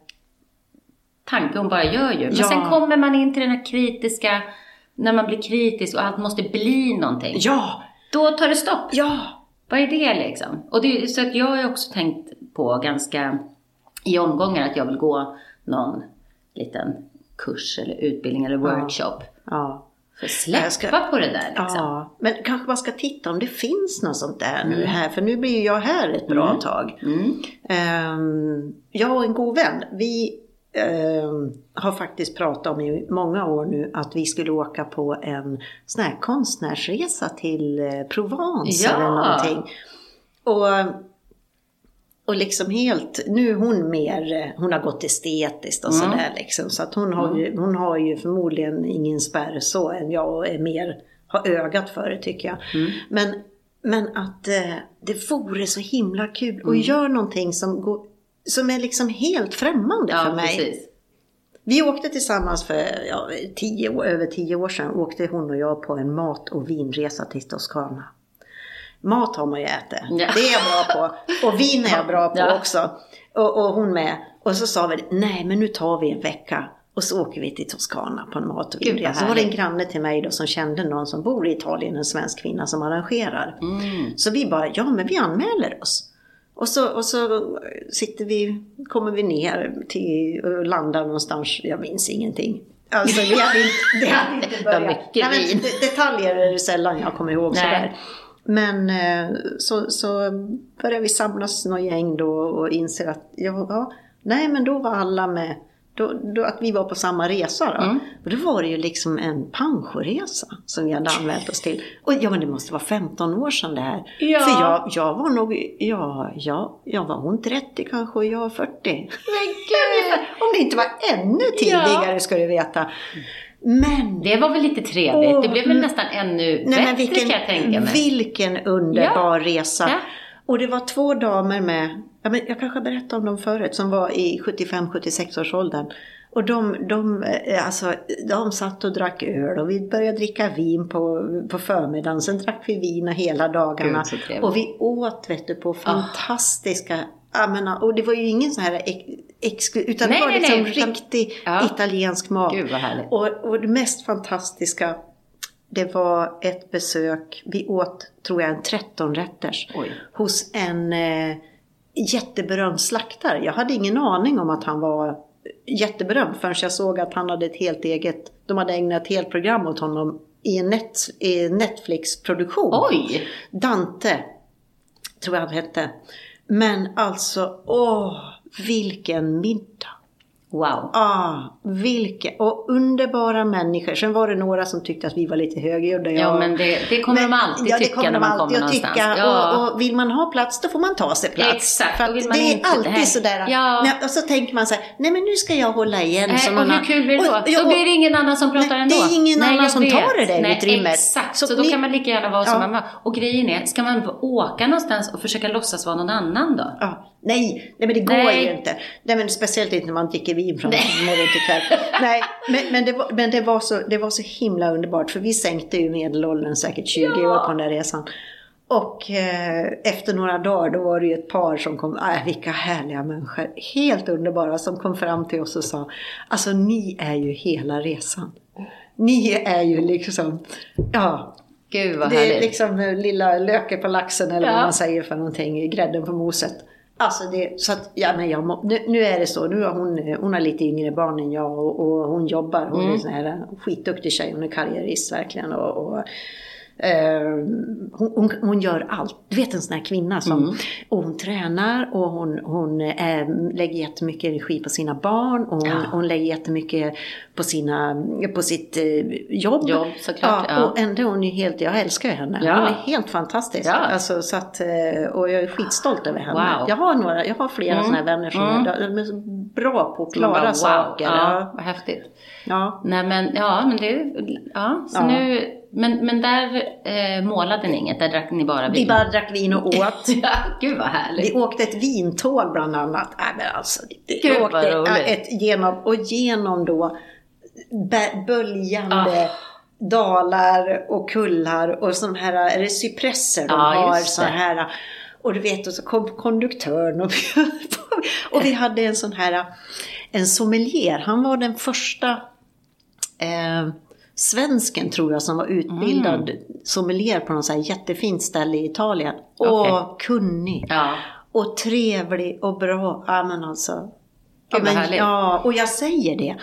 B: tanke, hon bara gör ju. Men
A: Ja.
B: sen kommer man in till den här kritiska, när man blir kritisk och allt måste bli någonting.
A: Ja,
B: Då tar det stopp.
A: ja,
B: Vad är det liksom? Och det, så att jag har också tänkt på ganska i omgångar att jag vill gå någon liten kurs eller utbildning eller workshop.
A: ja.
B: För släppa
A: ska-
B: på det där liksom.
A: Ja, men kanske man ska titta om det finns något sånt där nu här, för nu blir jag här ett bra
B: Mm.
A: tag.
B: Mm.
A: Ehm, jag och en god vän, vi ehm, har faktiskt pratat om i många år nu att vi skulle åka på en sån här konstnärsresa till eh, Provence
B: Ja.
A: eller någonting. Och, och liksom helt, nu är hon mer, eh, hon har gått estetiskt och
B: Mm.
A: sådär liksom. Så att hon har, ju, hon har ju förmodligen ingen spärr så än jag och är mer, har ögat för det tycker jag.
B: Mm.
A: Men, men att eh, det vore så himla kul
B: Mm.
A: och gör någonting som, går, som är liksom helt främmande för
B: Ja,
A: mig.
B: precis.
A: Vi åkte tillsammans för ja, tio, över tio år sedan. Åkte hon och jag på en mat och vinresa till Toscana. Mat har man ju ätit.
B: Ja.
A: Det är jag bra på. Och vin är jag bra på
B: Ja.
A: också. Och, och hon med. Och så sa vi, nej men nu tar vi en vecka. Och så åker vi till Toscana på en mat och vinresa. Så var det en granne till mig då som kände någon som bor i Italien, en svensk kvinna som arrangerar.
B: Mm.
A: Så vi bara, ja men vi anmäler oss. Och så, och så sitter vi, kommer vi ner till och landar någonstans, jag minns ingenting. Alltså vi hade inte, det hade inte
B: Det var
A: börjat.
B: mycket
A: Nej, men Detaljer är det sällan jag kommer ihåg
B: Nej.
A: sådär. Men eh, så, så började vi samlas några gäng då och inser att, ja, ja nej men då var alla med, då, då, att vi var på samma resa då.
B: Mm.
A: Och då var det ju liksom en pensionresa som vi hade anmält oss till. Och ja men det måste vara 15 år sedan det här.
B: Ja.
A: För jag, jag var nog, ja, ja, jag var hon 30 kanske och jag 40. Ungefär. Om det inte var ännu tidigare ska du veta. Men
B: Det var väl lite trevligt.
A: Åh,
B: det blev väl nästan ännu
A: Nej,
B: bättre
A: vilken,
B: kan jag tänka mig.
A: vilken underbar resa.
B: Ja.
A: Och det var två damer med, ja, men jag kanske berättade om dem förut, som var i 75-76 års åldern. Och de, de, eh, alltså, de satt och drack öl och vi började dricka vin på, på förmiddagen. Sen drack vi vin hela dagarna.
B: Gud,
A: och vi åt vet du, på fantastiska, jag menar, och det var ju ingen sån här ex, exklu- utan
B: Nej,
A: det var
B: nej,
A: liksom
B: nej, utan-
A: riktig
B: Ja.
A: italiensk mat.
B: Gud vad härligt.
A: Och, och det mest fantastiska, det var ett besök, vi åt, tror jag, en 13-rätters
B: Oj.
A: hos en eh, jätteberömd slaktare. Jag hade ingen aning om att han var jätteberömd förrän jag såg att han hade ett helt eget, de hade ägnat ett helt program åt honom i en, net, Netflix-produktion.
B: Oj!
A: Dante, tror jag han hette. Men alltså, åh, vilken middag!
B: Wow.
A: Ah, vilka, och underbara människor. Sen var det några som tyckte att vi var lite högljudda.
B: Ja, men det, det kommer de alltid
A: ja,
B: tycka när man kommer någonstans.
A: tycka.
B: Ja.
A: Och, och vill man ha plats, då får man ta sig plats.
B: Exakt,
A: För
B: och vill man
A: det är
B: inte,
A: alltid
B: det här-
A: sådär.
B: Ja.
A: Nej, och så tänker man så här, nej men nu ska jag hålla igen.
B: Nej,
A: som
B: och hur kul blir det då?
A: Och- ja,
B: då blir det ingen annan som pratar
A: Nej,
B: ändå.
A: det är ingen
B: Nej,
A: annan som
B: vet.
A: tar det där
B: Nej,
A: utrymmet.
B: Exakt,
A: Så
B: så, då
A: ni-
B: kan man lika gärna vara som
A: Ja.
B: man var. Och grejen är, ska man åka någonstans och försöka låtsas vara någon annan då?
A: Ja, nej, nej, men det går ju inte. Nej, men speciellt inte när man dricker vin från morgon till kväll. Nej, men, men, det, var, men det, var så, det var så himla underbart för vi sänkte ju medelåldern säkert 20 år på den där resan. Och eh, efter några dagar då var det ju ett par som kom, äh, vilka härliga människor, helt underbara, som kom fram till oss och sa, alltså ni är ju hela resan. Ni är ju liksom, ja,
B: Gud vad
A: det är
B: härligt.
A: liksom eh, lilla löken på laxen eller vad
B: Ja.
A: man säger för någonting, grädden på moset. Alltså det, så att, ja men jag, nu, nu är det så, nu har hon, eh, hon har lite yngre barn än jag och, och hon jobbar, hon är
B: Mm.
A: en här eh, skitduktig tjej, hon är karriärist verkligen och, och hon, hon, hon gör allt. Du vet en sån här kvinna som,
B: Mm.
A: och hon tränar och hon, hon eh, lägger jättemycket energi på sina barn och hon,
B: Ja.
A: hon lägger jättemycket på, sina, på sitt eh, jobb.
B: Jobb, såklart, ja.
A: Och ändå är hon ju helt, jag älskar henne.
B: Ja.
A: Hon är helt fantastisk.
B: Ja.
A: Alltså, så att, eh, och jag är skitstolt över henne.
B: Wow.
A: Jag har några, jag har flera
B: Mm.
A: sådana här vänner som
B: Mm.
A: är, de är så bra på att klara
B: wow.
A: saker.
B: Ja,
A: Ja.
B: vad häftigt.
A: Ja.
B: Nej men, ja men det, ja, så
A: Ja.
B: nu, men, men där eh, målade ni inget, där drack ni bara vin?
A: Vi bara drack vin och åt.
B: ja, gud vad härligt.
A: Vi åkte ett vintåg bland annat. Nej, men alltså, det,
B: Gud,
A: vi
B: vad
A: åkte
B: roligt.
A: ett genom, och genom då böljande
B: Ah.
A: dalar och kullar och sådana här, är det cypresser de
B: Ja,
A: har? Så här, och du vet, och så kom konduktören och. Och vi hade en sån här, en sommelier, han var den första eh, svensken tror jag som var utbildad
B: Mm.
A: sommelier på något så jättefint ställe i Italien. Och kunnig.
B: Ja.
A: Och trevlig och bra. Ja men alltså. Ja,
B: Gud, vad
A: men, ja, och jag säger det.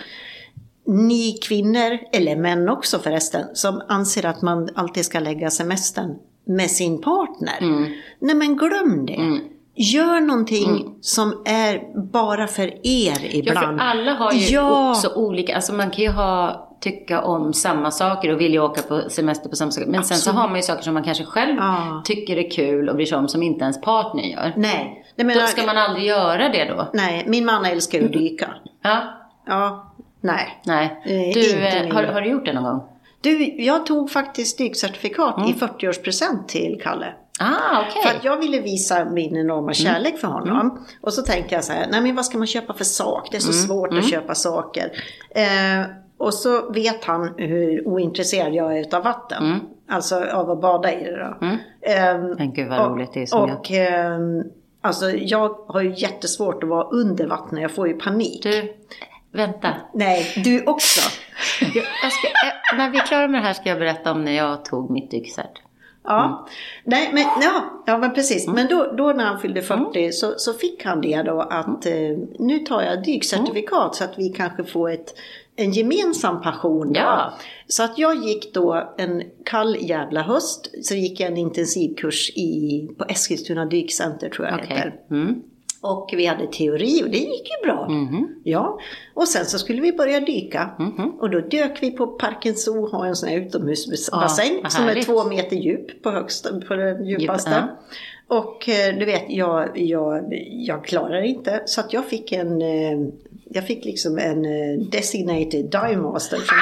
A: Ni kvinnor, eller män också förresten, som anser att man alltid ska lägga semestern med sin partner.
B: Mm.
A: Nej men glöm det.
B: Mm.
A: Gör någonting som är bara för er
B: Ja,
A: ibland.
B: för alla har ju
A: Ja.
B: också olika, alltså man kan ju ha, tycka om samma saker och vilja åka på semester på samma saker. Men sen så
A: Absolut.
B: har man ju saker som man kanske själv
A: Ja.
B: tycker är kul och bryr sig om som inte ens partner gör.
A: Nej. Nej, men,
B: Då ska man aldrig göra det då?
A: nej, min man älskar ju att dyka.
B: Ja,
A: Ja, nej.
B: nej.
A: Eh,
B: Du, eh, har, har du gjort det någon gång?
A: Du, jag tog faktiskt dykcertifikat
B: Mm.
A: i 40-årspresent till Kalle.
B: Ah, okej.
A: För att jag ville visa min enorma
B: Mm.
A: kärlek för honom. Och så tänkte jag så här, nej men vad ska man köpa för sak? Det är så
B: Mm.
A: svårt att köpa saker. Eh, och så vet han hur ointresserad jag är utav vatten.
B: Mm.
A: Alltså av att bada i det då.
B: Mm.
A: Eh,
B: Men gud vad
A: och,
B: roligt det är som jag.
A: Och ehm, alltså jag har ju jättesvårt att vara under vattnet, jag får ju panik.
B: Du, vänta.
A: Nej, du också.
B: Jag, jag ska, eh, när vi är klara med det här ska jag berätta om när jag tog mitt dykcert.
A: Ja, nej men, ja, ja, men precis.
B: Mm.
A: Men då, då när han fyllde 40 så, så fick han det då att
B: Mm.
A: eh, nu tar jag dykcertifikat så att vi kanske får ett, en gemensam passion. Då.
B: Ja.
A: Så att jag gick då en kall jävla höst så gick jag en intensivkurs i, på Eskilstuna dykcenter tror jag det
B: Okej.
A: heter.
B: Mm.
A: Och vi hade teori och det gick ju bra.
B: Mhm.
A: Ja, och sen så skulle vi börja dyka.
B: Mhm.
A: Och då dök vi på Parken Zoo, har en sån här utomhusbassäng
B: vad
A: som är två meter djup på, högsta, på den djupaste.
B: ja.
A: Och eh, du vet, jag, jag, jag klarar det inte. Så att jag fick en, eh, jag fick liksom en eh, designated dive master som,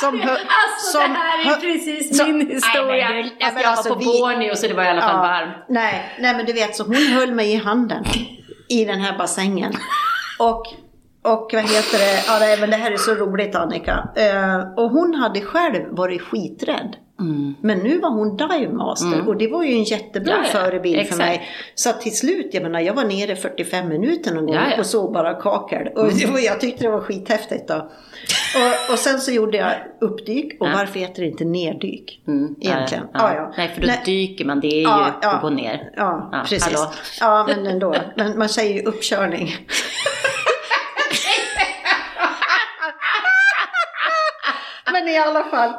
A: som, hö-
B: Alltså
A: som
B: det här är precis
A: så-
B: min historia.
A: Nej, men- men
B: jag
A: alltså,
B: var på
A: vi-
B: Borneo så det var i alla fall varmt.
A: Nej, nej, men du vet, så hon höll mig i handen i den här bassängen. Och, och vad heter det, ja nej, men det här är så roligt Annika. Eh, och hon hade själv varit skiträdd.
B: Mm.
A: Men nu var hon dive master och det var ju en jättebra
B: Ja, ja,
A: förebild
B: exakt.
A: för mig. Så till slut, jag menar jag var nere 45 minuter någon gång
B: Ja,
A: och såg bara kakel. Och det var, jag tyckte det var skithäftigt då. Och, och sen så gjorde jag uppdyk och varför heter det inte neddyk?
B: Mm.
A: Egentligen.
B: Ja. Nej, för då
A: Nej.
B: dyker man. Det är ju att gå ner.
A: Ja,
B: Ja,
A: precis.
B: hallå?
A: Ja, men ändå. Men man säger ju uppkörning. men i alla fall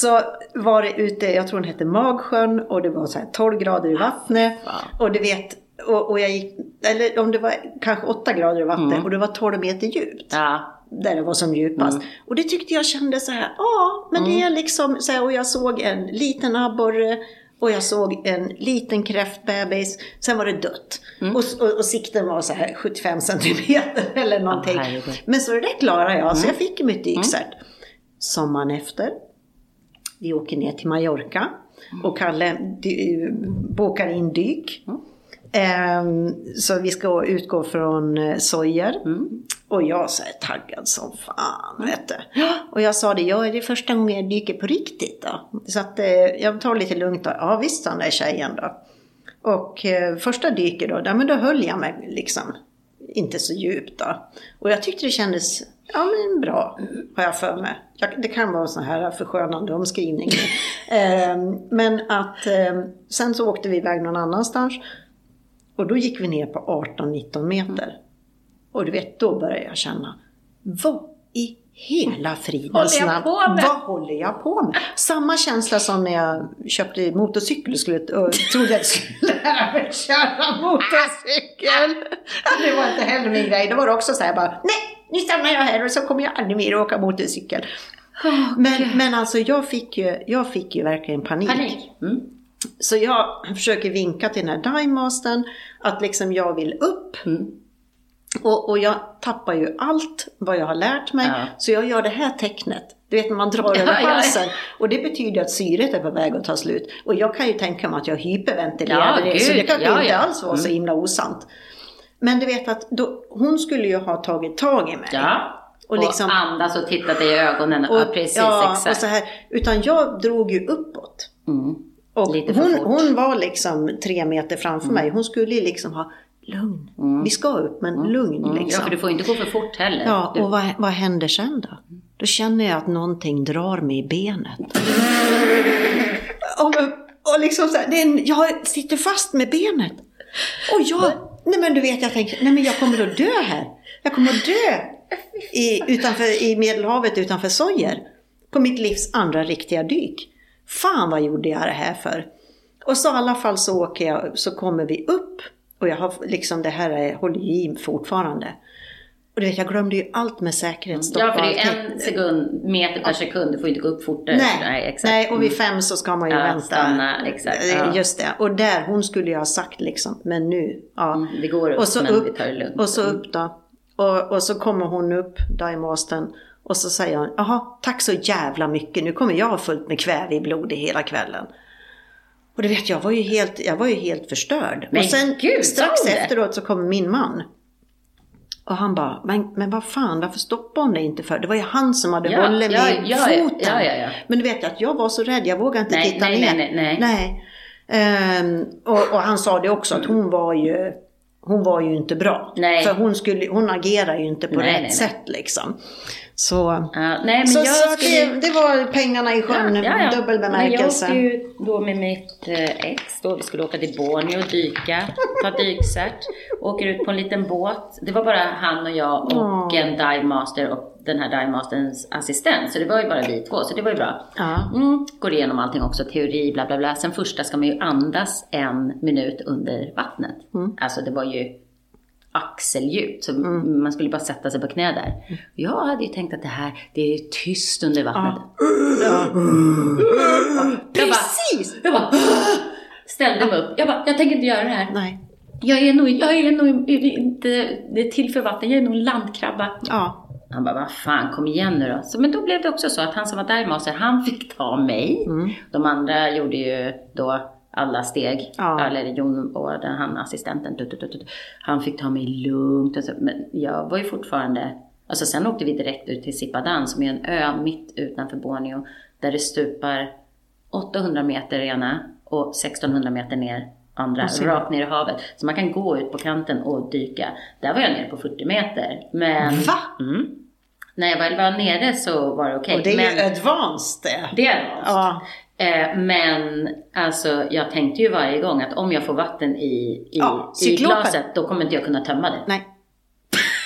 A: så var det ute, jag tror den hette Magsjön och det var så här 12 grader i vattnet. Och du vet, Och, och jag gick, eller om det var kanske 8 grader i vatten
B: Mm.
A: och det var 12 meter djupt.
B: Ja.
A: Där det var som djupast.
B: Mm.
A: Och det tyckte jag kände så här, ja men det är liksom så här, och jag såg en liten abborre och jag såg en liten kräftbebis, sen var det dött.
B: Mm.
A: Och, och, och sikten var så här 75 centimeter eller någonting.
B: herregud.
A: men så det där klarade jag,
B: Mm.
A: så jag fick mitt dykcert. Sommaren efter, vi åker ner till Mallorca och Kalle bokar in dyk.
B: Mm.
A: Så vi ska utgå från eh, Sojer.
B: Mm.
A: Och jag så taggad som fan, vet du. Och jag sa det, ja, är det första gången jag dyker på riktigt då? Så att eh, jag tar lite lugnt då. Ja visst, den där tjejen då. Och eh, första dyket då, men då höll jag mig liksom inte så djupt då. Och jag tyckte det kändes, ja men bra, har jag för mig. Det kan vara sån här förskönande omskrivning. eh, men att eh, sen så åkte vi iväg någon annanstans. Och då gick vi ner på 18-19 meter. Och du vet, då började jag känna, vad i hela fridens namn, vad håller jag på med? Samma känsla som när jag köpte motorcykel skulle, och trodde jag skulle lära mig köra motorcykel. Det var inte heller min grej. Då var det också så här bara, nej, nu stannar jag här och så kommer jag aldrig mer åka motorcykel. Men, men alltså jag fick, ju, jag fick ju verkligen panik.
B: Panik. Mm.
A: Så jag försöker vinka till den här divemastern att liksom jag vill upp.
B: Mm.
A: Och, och jag tappar ju allt vad jag har lärt mig.
B: Ja.
A: Så jag gör det här tecknet. Du vet när man drar över
B: ja, ja.
A: halsen. Och det betyder att syret är på väg att ta slut. Och jag kan ju tänka mig att jag hyperventilerar
B: Ja,
A: det. Så det kanske
B: ja,
A: inte alls var så
B: Mm.
A: himla osant. Men du vet att då, hon skulle ju ha tagit tag i mig.
B: Ja.
A: Och
B: Och,
A: liksom-
B: andas och titta dig i ögonen. ja, precis,
A: ja,
B: exakt.
A: och så här. Utan jag drog ju uppåt.
B: Mm.
A: Och hon.
B: Mm.
A: hon var liksom tre meter framför mig. Hon skulle ju liksom ha lugn. Vi ska upp men lugn
B: Mm. Ja,
A: liksom.
B: för du får inte gå för fort heller.
A: Ja, och vad, vad händer sen då? Då känner jag att någonting drar mig i benet. Och, och liksom så här, en, jag sitter fast med benet. Och jag, nej men du vet jag tänkte, nej men jag kommer att dö här. Jag kommer att dö i, utanför, i Medelhavet utanför Sojer. På mitt livs andra riktiga dyk. Fan vad gjorde jag det här för? Och så i alla fall så åker jag, så kommer vi upp. Och jag har liksom, det här är, håller i fortfarande. Och du vet, jag glömde ju allt med säkerhetsstopp
B: ja, för det är en sekund, meter per sekund. Du får inte gå upp fortare.
A: Nej,
B: exakt.
A: nej, och vid
B: Mm.
A: fem så ska man ju
B: Ja,
A: vänta.
B: stanna, exakt,
A: Eh,
B: ja.
A: Just det. Och där, hon skulle ju ha sagt liksom, men nu, ja.
B: Mm, det går upp,
A: och så
B: men vi
A: upp,
B: tar det lugnt.
A: och så upp då. Och, och så kommer hon upp, Dimastern, och så säger hon, jaha, tack så jävla mycket, nu kommer jag ha fullt med kväve i blodet hela kvällen. Och du vet, jag var ju helt, jag var ju helt förstörd.
B: Men
A: och sen
B: gud,
A: strax efteråt så kommer min man. Och han bara, men, men vad fan, varför stoppade hon det inte för? Det var ju han som hade
B: Ja,
A: hållit
B: ja,
A: i
B: ja,
A: foten.
B: ja.
A: Men du vet att jag var så rädd, jag vågade inte
B: Nej,
A: titta
B: nej,
A: ner.
B: nej, nej, nej.
A: Ehm, och, och han sa det också att hon var ju hon var ju inte bra.
B: Nej.
A: För hon, skulle, hon agerar ju inte på rätt sätt liksom. Så,
B: Ja, nej,
A: så,
B: jag
A: så
B: skulle...
A: det, det var pengarna i sjön, dubbel bemärkelse.
B: Men jag åkte ju då med mitt eh, ex då. Vi skulle åka till Borneo och dyka, ta dykcert. Åker ut på en liten båt. Det var bara han och jag och
A: Åh.
B: en divemaster och den här divemasterns assistent. Så det var ju bara vi två, så det var ju bra.
A: Ja.
B: Mm, går igenom allting också, teori, bla bla bla. Sen första ska man ju andas en minut under vattnet.
A: Mm.
B: Alltså det var ju axeldjupt, så man skulle bara sätta sig på knä där. Jag hade ju tänkt att det här, det är tyst under vattnet. Jag bara,
A: Precis!
B: jag bara ställde mig upp. Jag bara, jag tänker inte göra det här.
A: Nej.
B: Jag är nog, jag är nog inte det är till för vatten, jag är nog en landkrabba.
A: Ja.
B: Han bara, vad fan, kom igen nu då. Så, men då blev det också så att han som var divemaster, han fick ta mig.
A: Mm.
B: De andra gjorde ju då alla steg.
A: Ja.
B: Eller Jon och den, han assistenten. Tut, tut, tut. Han fick ta mig lugnt. Och så, men jag var ju fortfarande... Alltså sen åkte vi direkt ut till Sipadan som är en ö mitt utanför Borneo. Där det stupar 800 meter ena och 1600 meter ner andra, rakt ner i havet. Så man kan gå ut på kanten och dyka. Där var jag nere på 40 meter. Men...
A: Va?
B: Mm. När jag väl var nere så var det okej.
A: Och det är
B: men
A: ju advanced det.
B: det är advanced.
A: Ja.
B: Eh, men alltså jag tänkte ju varje gång att om jag får vatten i, i,
A: Ja,
B: i glaset då kommer inte jag kunna tömma det.
A: Nej.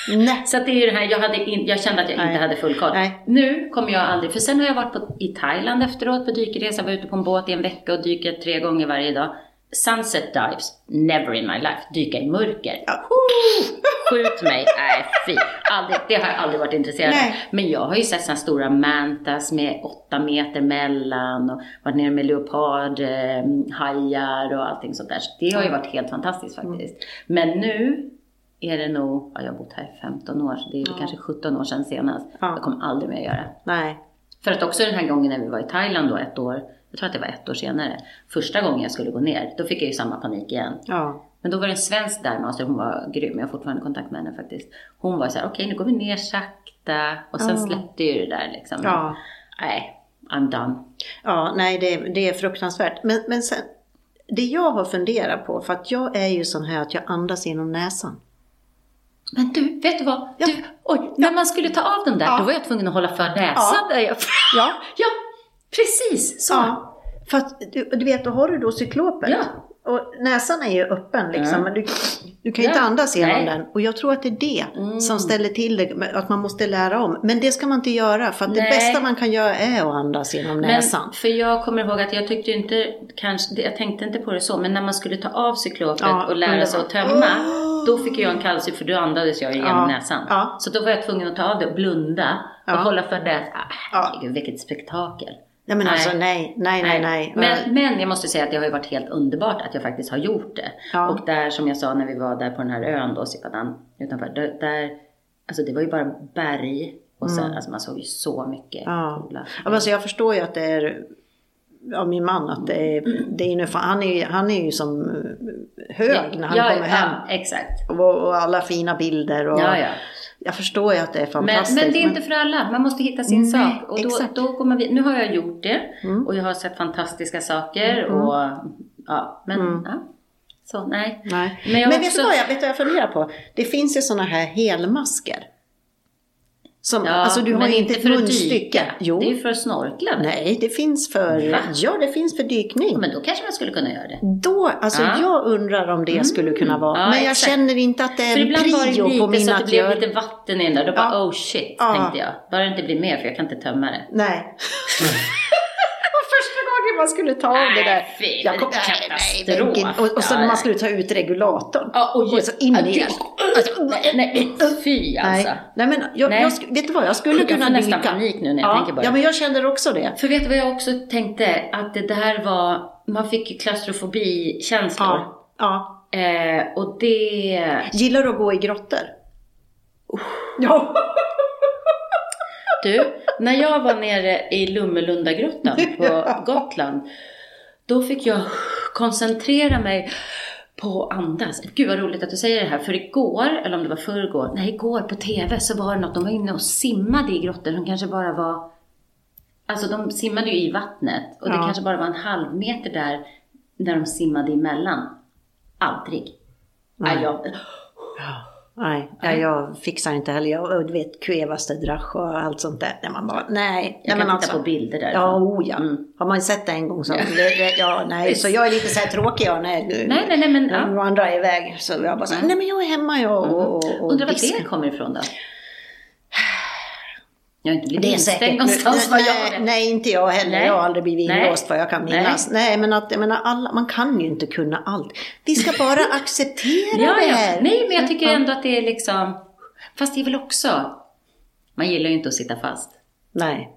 A: Nej.
B: Så det är ju det här, jag, hade in, jag kände att jag
A: Nej.
B: inte hade full koll. Nu kommer jag aldrig, för sen har jag varit på, i Thailand efteråt på dykresa, var ute på en båt i en vecka och dyker tre gånger varje dag. Sunset dives, never in my life. Dyka i mörker.
A: Ja.
B: Skjut mig, nej fy. Aldrig, det har jag aldrig varit intresserad av. Men jag har ju sett sådana stora mantas med åtta meter mellan och varit nere med leopardhajar och allting sånt där. Så det har ju varit helt fantastiskt faktiskt. Men nu är det nog, ja, jag har bott här i 15 år, så det är väl kanske 17 år sedan senast.
A: Ja.
B: Jag kommer aldrig mer göra.
A: Nej.
B: För att också den här gången när vi var i Thailand då ett år, jag tror att det var ett år senare, första gången jag skulle gå ner, då fick jag ju samma panik igen.
A: Ja.
B: Men då var det en svensk därmaster, hon var grym, jag har fortfarande kontakt med henne faktiskt. Hon var så här, okej nu går vi ner sakta och sen
A: Ja.
B: släppte ju det där liksom.
A: Ja.
B: Nej, I'm done.
A: Ja, nej det, det är fruktansvärt. Men, men sen, det jag har funderat på, för att jag är ju sån här att jag andas genom näsan.
B: Men du, vet du vad?
A: Ja.
B: Du, oj, när man skulle ta av den där,
A: Ja.
B: då var jag tvungen att hålla för näsan. Jag,
A: Ja.
B: ja, precis så.
A: Ja, för att du, du vet, då har du då cyklopet.
B: Ja.
A: Och näsan är ju öppen liksom, men du, du kan ju inte andas genom den. Och jag tror att det är det
B: Mm.
A: som ställer till det, att man måste lära om. Men det ska man inte göra, för att det
B: Nej.
A: bästa man kan göra är att andas genom näsan.
B: Men, för jag kommer ihåg att jag tyckte inte, kanske, jag tänkte inte på det så, men när man skulle ta av cyklopet
A: Ja,
B: och lära sig att tömma,
A: Åh!
B: då fick jag en kallsyn för då andades jag genom
A: Ja,
B: näsan.
A: ja.
B: Så då var jag tvungen att ta av det och blunda och hålla för det. Ah, herregud, vilket spektakel.
A: Nej men
B: Nej.
A: alltså nej, nej, nej, nej.
B: Men, men jag måste säga att det har ju varit helt underbart att jag faktiskt har gjort det.
A: Ja.
B: Och där som jag sa när vi var där på den här ön då, Sipadan, utanför, där, där, alltså det var ju bara berg och sen, alltså man såg ju så mycket
A: Mm. Ja.
B: coola.
A: Ja, men alltså jag förstår ju att det är av min man att det är, det är ungefär, han är, han är ju som eh, hög när han
B: ja,
A: kommer hem.
B: Ja, exakt.
A: Och, och alla fina bilder och
B: Ja, ja.
A: Jag förstår ju att det är
B: Men,
A: fantastiskt.
B: men det är inte för alla, man måste hitta sin
A: Nej,
B: sak. Och då,
A: exakt.
B: då går man vid, nu har jag gjort det
A: Mm.
B: och jag har sett fantastiska saker och ja, men
A: Mm.
B: ja. Så nej.
A: Nej.
B: Men
A: Men,
B: jag
A: vet
B: också-
A: du vad jag, vet du vad jag funderar på? Det finns ju sådana här helmasker. Som,
B: Ja,
A: alltså du har inte
B: för att
A: munstycke.
B: dyka.
A: Jo.
B: Det är ju för att snorkla. väl?
A: Nej, det finns för,
B: Va?
A: ja det finns för dykning.
B: Men då kanske man skulle kunna göra det.
A: Då, alltså
B: Ja.
A: jag undrar om det skulle kunna vara.
B: Ja,
A: men jag
B: exakt.
A: känner inte att det är en prio på
B: lite så
A: min
B: att det
A: att
B: blev lite vatten i den där. Då bara
A: Ja.
B: oh shit,
A: Ja.
B: tänkte jag. Bara det inte blir mer för jag kan inte tömma det.
A: Nej. Man skulle ta av det där.
B: Nej, fy,
A: jag kom, nej, nej, vilken- och, och så
B: Ja,
A: man
B: nej.
A: skulle ta ut regulatorn.
B: Ja, och
A: och så in igen. Alltså,
B: Nej, nej, fy alltså.
A: Nej, nej men jag,
B: Nej.
A: Jag, vet du vad, jag skulle
B: Jag
A: kunna
B: får nästan panik nu när jag
A: ja,
B: tänker på det.
A: Ja, men jag känner också det.
B: För vet du vad jag också tänkte? Att det där var, man fick klaustrofobi-känslor.
A: Ja. ja.
B: Eh, och det,
A: Gillar du att gå i grottor? Ja.
B: Du, när jag var nere i Lummelundagrottan på Gotland, då fick jag koncentrera mig på att andas. Gud vad roligt att du säger det här, för igår, eller om det var förrgår, nej igår på TV så var det något, de var inne och simmade i grottor som kanske bara var, alltså de simmade ju i vattnet och det
A: Ja.
B: kanske bara var en halv meter där, där de simmade emellan. Aldrig.
A: Nej.
B: Nej. jag,
A: Nej, ja, jag fixar inte heller. Jag, du vet, kvevaste drasch och allt sånt där. Nej, man bara, nej.
B: jag kan titta på bilder där.
A: Ja, oh, ja.
B: Mm.
A: Har man sett det en gång så, ja, nej. Så jag är lite så här tråkig jag när,
B: Nej, nej, nej, men
A: när
B: ja.
A: andra är iväg. Så jag bara så här, nej men jag är hemma jag och, och, och
B: Undrar var det kommer ifrån då? Jag har inte blivit instängd någonstans vad jag
A: nej,
B: vet.
A: nej, inte jag heller.
B: Nej.
A: Jag har aldrig blivit
B: Nej.
A: inlåst vad jag kan minnas. Nej, men att, jag menar, alla, man kan ju inte kunna allt. Vi ska bara acceptera
B: Ja,
A: det
B: ja.
A: här.
B: Nej, men jag tycker
A: Ja.
B: ändå att det är liksom... Fast det är väl också... Man gillar ju inte att sitta fast.
A: Nej.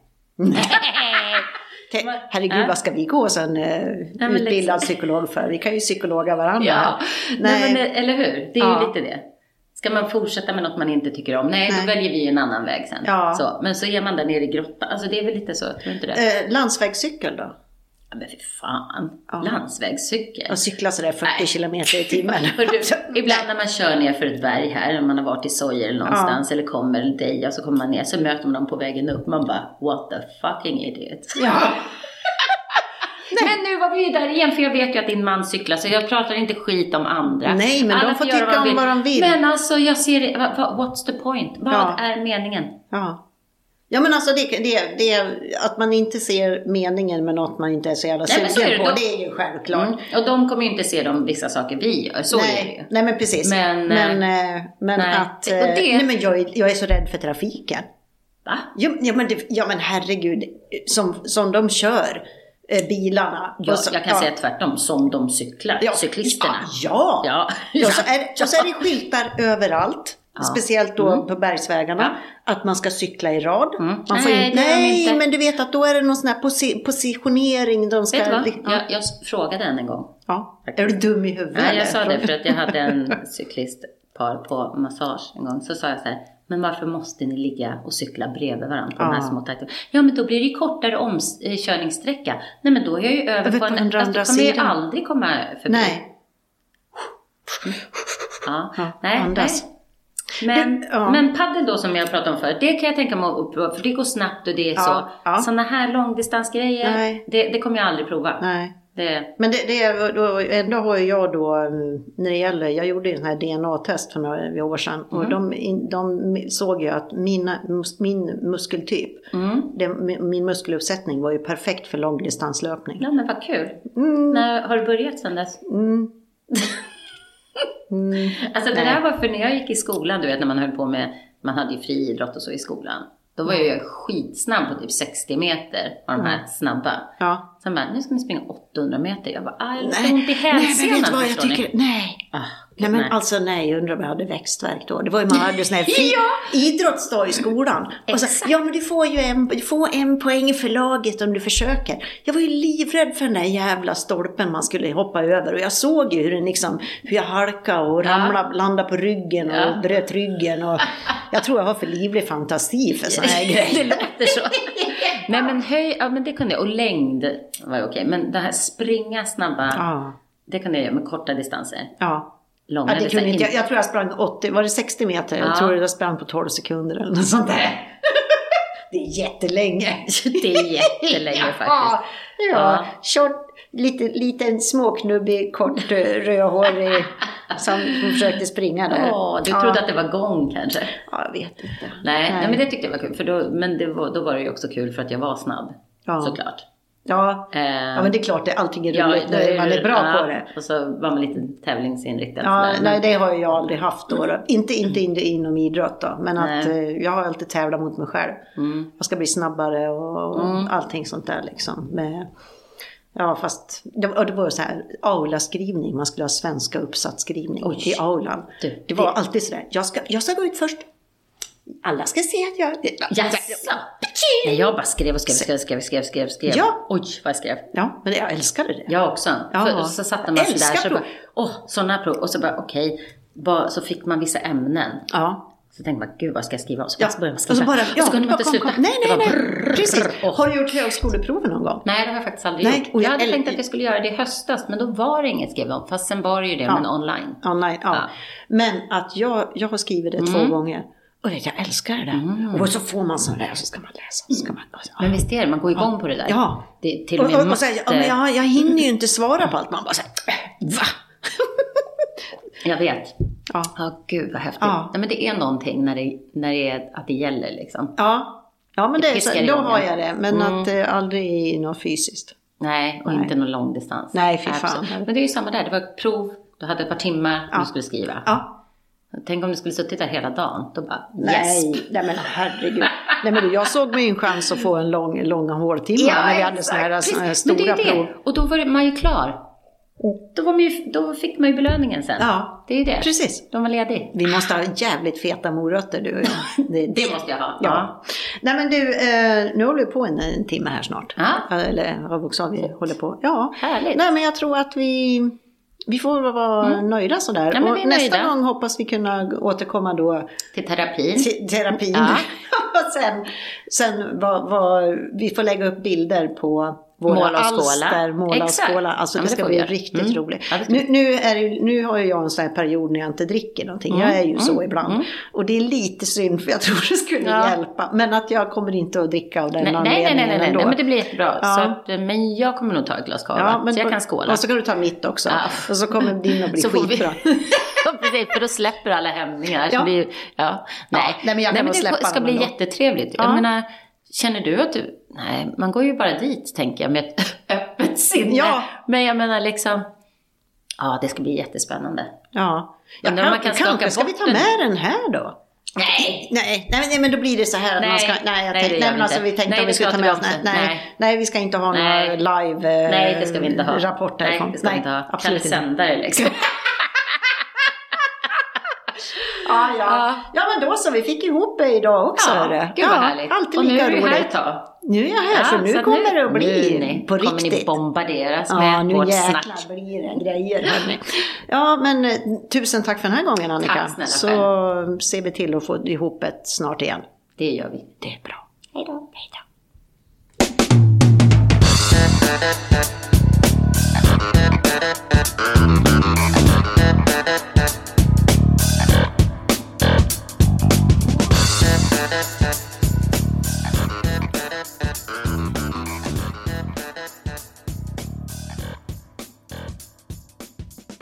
A: Te- Herregud,
B: Ja.
A: vad ska vi gå som eh, utbildad
B: liksom-
A: psykolog för? Vi kan ju psykologa varandra.
B: Ja,
A: Nej.
B: nej. men, eller hur? Det är
A: Ja.
B: ju lite det. Ska man fortsätta med något man inte tycker om? Nej,
A: Nej.
B: då väljer vi en annan väg sen.
A: Ja.
B: Så, men så är man där nere i grottan. Alltså det är väl lite så, tror du inte det?
A: Eh, landsvägscykel då?
B: Ja, men fy fan.
A: Ja.
B: Landsvägscykel.
A: Och cykla sådär 40
B: Nej.
A: kilometer i timmen.
B: Du, ibland när man kör ner för ett berg här, om man har varit i Sojer eller någonstans, eller kommer eller Deja, så kommer man ner, så möter man dem på vägen upp. Man bara, what the fucking idiot.
A: Ja.
B: Men nu var vi ju där igen, för jag vet ju att din man cyklar, så jag pratar inte skit om andra.
A: Nej, men de får tycka om vad de vill.
B: Men alltså, jag ser vad- vad- what's the point? Vad
A: Ja.
B: är meningen?
A: Ja. Ja men alltså det, det, det, att man inte ser meningen med något man inte är så jävla
B: Nej,
A: sugen
B: det.
A: på,
B: De-
A: det är ju självklart.
B: Mm. Och de kommer ju inte se de vissa saker vi gör, så är det ju.
A: nej, nej men precis.
B: Men,
A: men, eh, men
B: nej.
A: att... Eh, Nej men jag är, jag är så rädd för trafiken.
B: Va?
A: Ja, ja, men, ja men herregud, som, som de kör. Eh, bilarna.
B: Ja,
A: så-
B: jag kan
A: ja.
B: säga tvärtom, som de cyklar,
A: Ja,
B: cyklisterna.
A: Ja!
B: Ja.
A: Och, så är, och så är det skyltar överallt.
B: Ja.
A: Speciellt då på bergsvägarna. Att man ska cykla i rad.
B: Mm.
A: Man får
B: Nej, de
A: nej
B: inte.
A: men du vet att då är det någon sån här posi positionering. De ska,
B: Vet du vad?
A: Ja.
B: Jag, jag frågade en en gång.
A: Ja. Är du dum i huvudet?
B: Nej, jag
A: eller?
B: sa det för att jag hade en cyklistpar på massage en gång. Så sa jag så här, men varför måste ni ligga och cykla bredvid varandra på de här
A: Ja.
B: små tajta? Ja, men då blir det ju kortare omkörningssträcka. Nej, men då är jag ju över
A: Över
B: på en... Alltså, då kommer jag ju
A: sidan.
B: aldrig komma förbi.
A: Nej.
B: Ja.
A: Ja,
B: nej,
A: andas.
B: nej. Men,
A: Det- ja.
B: men paddel då som jag pratade om förut, det kan jag tänka mig att uppröra för det går snabbt och det är
A: Ja,
B: så.
A: ja.
B: Sådana här långdistansgrejer, det, det kommer jag aldrig prova.
A: Nej.
B: Det,
A: Men det, det är, då, ändå har jag då, mm, när det gäller, jag gjorde ju en här DNA-test för några år sedan och de, in- de såg ju att mina, min muskeltyp,
B: mm.
A: det, min muskeluppsättning var ju perfekt för långdistanslöpning.
B: Ja men vad kul.
A: Mm,
B: När har du börjat sedan dess?
A: mm, mm.
B: Alltså det
A: Nej.
B: där var för när jag gick i skolan, du vet när man höll på med, man hade ju friidrott och så i skolan. Då var jag skitsnabb på typ 60 meter av de här snabba.
A: Ja.
B: Sen bara, nu ska ni springa 800 meter. Jag bara, ah, jag har ont i hälsenan
A: vad jag
B: förstår ni.
A: tycker? Nej.
B: Ah,
A: Nej men
B: nej.
A: alltså nej, jag undrar om jag hade växtverk då. Det var ju man hade sån här fri
B: Ja.
A: idrottsdag i skolan. Och så, ja men du får ju en, du får en poäng för laget om du försöker. Jag var ju livrädd för den där jävla stolpen man skulle hoppa över. Och jag såg ju hur, den liksom, hur jag halkade och
B: Ja.
A: ramlade, landade på ryggen och
B: Ja.
A: bröt ryggen. Och jag tror jag har för livlig fantasi för såna här
B: det
A: grejer.
B: låter så. Nej men höj, ja men det kunde jag. Och längd var ju okej. Men det här springa snabba,
A: Ja,
B: det kunde jag göra med korta distanser.
A: ja.
B: Långa
A: Ja, det kunde inte, jag, jag tror jag sprang 80, var det 60 meter? Jag
B: Ja.
A: tror jag sprang på 12 sekunder eller något sånt där. Det är jättelänge.
B: Det är jättelänge faktiskt.
A: Ja, ja.
B: Ja.
A: Kort, lite, liten småknubbig, kort, eh, rödhårig som försökte springa där.
B: Åh, du
A: ja.
B: trodde att det var gång kanske?
A: Ja, jag vet inte.
B: Nej, nej. men det tyckte jag var kul. För då, men var, då var det ju också kul för att jag var snabb.
A: Ja.
B: Såklart.
A: Ja.
B: Eh,
A: ja, men det är klart, det, allting är
B: ja,
A: roligt
B: då
A: när man är bra
B: ja,
A: på det.
B: Och så var man lite tävlingsinriktad.
A: Ja, nej, det har jag aldrig haft då. då. Inte, inte in, inom idrott då, men att
B: Nej.
A: eh, jag har alltid tävlat mot mig själv.
B: Mm.
A: Jag ska bli snabbare och, och
B: Mm.
A: allting sånt där liksom. Med, ja, fast det, och det var så här aulaskrivning, man skulle ha svenska uppsatsskrivning
B: Oj.
A: i aulan.
B: Du,
A: det var
B: det-
A: alltid sådär, jag ska, jag ska gå ut först. Alla ska se att jag...
B: Jaså? Jag bara skrev och skrev, skrev, skrev, skrev, skrev, skrev.
A: Ja.
B: Oj, vad jag skrev.
A: Ja, men jag älskade det.
B: Jag också.
A: Ja.
B: För, så satte man sig där så bara, åh, sådana prov. Och så bara, okej. Bara- så fick man vissa ämnen.
A: Ja.
B: Så tänkte man, gud vad ska jag skriva? Och så
A: Ja,
B: började man
A: och
B: skriva.
A: så bara, ja,
B: och så kunde man inte
A: kom,
B: sluta.
A: kom. Nej, nej, nej.
B: brrr,
A: Precis.
B: Åh.
A: Har du gjort högskoleproven någon gång?
B: Nej, det har jag faktiskt aldrig
A: Nej,
B: gjort.
A: och
B: jag
A: jag-
B: hade tänkt att jag skulle göra det i höstas, men då var det inget skrivet om. Fast sen var det ju det,
A: Ja.
B: men online.
A: Online, ja.
B: Ja.
A: Men att jag, jag har skrivit det två
B: Mm.
A: gånger. Och det- jag älskar det. Och så får man sån där och så ska man läsa. Så ska man, ja.
B: Men visst är det, man går igång på det där.
A: Ja.
B: Det, till
A: Och,
B: och med
A: och, och
B: matte.
A: så, ja, men jag, jag hinner ju inte svara på allt. Man bara såhär, va?
B: Jag vet.
A: Ja.
B: Ja, gud vad häftigt.
A: Ja.
B: Nej, men det är någonting när det, när det är att det gäller liksom.
A: Ja, ja men det,
B: piskar
A: så, då har jag det. Men
B: Mm.
A: att eh, aldrig i något fysiskt.
B: Nej, och
A: Nej.
B: inte någon lång distans.
A: Nej, fy fan.
B: Absolut. Men det är ju samma där. Det var ett prov, du hade ett par timmar
A: Ja.
B: du skulle skriva.
A: Ja.
B: Tänk om du skulle suttit där hela dagen. Då bara,
A: Nej,
B: yes.
A: nej men herregud. Nej, men jag såg en chans att få en lång, långa håltimmar när vi hade såna här, såna här.
B: Men det
A: stora
B: är ju
A: prov.
B: det. Och då var man ju klar. Då, var man ju, då fick man ju belöningen sen.
A: Ja,
B: Det är ju det.
A: precis.
B: De var ledig.
A: Vi måste ha jävligt feta morötter du och jag. Det,
B: Det måste jag ha.
A: Ja. Nej men du, eh, nu håller vi på en, en timme här snart.
B: Ja.
A: Eller vad också vi håller på. Ja.
B: Härligt.
A: Nej men jag tror att vi, vi får vara nöjda sådär.
B: Mm. Ja,
A: och
B: är
A: nästa
B: nöjda.
A: gång hoppas vi kunna återkomma då
B: Till terapin.
A: till terapin.
B: Ja.
A: och sen sen vad, vad, vi får lägga upp bilder på våra
B: Måla och skåla.
A: alster, måla och skåla. Alltså
B: Ja,
A: det
B: men det
A: ska
B: vi
A: bli
B: göra.
A: riktigt
B: Mm.
A: roligt.
B: Ja, det
A: nu, nu, är det, nu har jag en sån här period när jag inte dricker någonting. Jag är ju så
B: Mm.
A: ibland.
B: Mm.
A: Och det är lite synd för jag tror det skulle
B: Ja.
A: hjälpa. Men att jag kommer inte att dricka av den
B: Nej, nej, nej,
A: anledningen
B: nej, nej,
A: ändå.
B: nej, men det blir jättebra.
A: Ja.
B: Så att, men jag kommer nog ta ett glas kava. så jag kan skåla.
A: Och så kan du ta mitt också.
B: Ja.
A: Och så kommer din att bli
B: Så vi-
A: skitbra.
B: Ja, Precis, för då släpper alla hämningar. Så
A: Ja.
B: blir, ja. Nej.
A: nej, men jag kan nog
B: det
A: släppa
B: ska bli jättetrevligt.
A: Ja.
B: Jag menar, känner du att du... Nej, man går ju bara dit, tänker jag, med ett öppet sinne.
A: Ja.
B: Men jag menar liksom... Ja, det ska bli jättespännande.
A: Ja. ja kan,
B: man kan
A: kanske ska vi ta med den här då?
B: Nej.
A: Nej, nej, men då blir det så här att
B: Nej,
A: man ska... Nej, jag
B: nej, det
A: nej men
B: vi
A: alltså vi tänkte
B: Nej,
A: om vi
B: det
A: skulle ta med oss... Nej, nej.
B: Nej.
A: vi ska inte ha några live eh,
B: Nej, det ska vi inte ha. Nej, det ska vi inte ha.
A: Absolut inte.
B: Sändare liksom.
A: ja, ja.
B: ja,
A: men då så, vi fick ihop det idag också.
B: Ja,
A: hörde.
B: gud vad ja, härligt.
A: Alltid
B: och nu
A: lika
B: är du
A: roligt.
B: här ett tag.
A: Nu är jag här,
B: ja,
A: så nu
B: så
A: kommer nu, det att bli
B: nu,
A: på riktigt.
B: Nu kommer ni bombarderas
A: ja,
B: med
A: nu hårt
B: snack.
A: jäklar blir det grejer. Ja, men eh, tusen tack för den här gången Annika.
B: Tack snälla
A: Så själv. ser vi till att få ihop det snart igen.
B: Det gör vi.
A: Det är bra.
B: Hej då.
A: Hej då.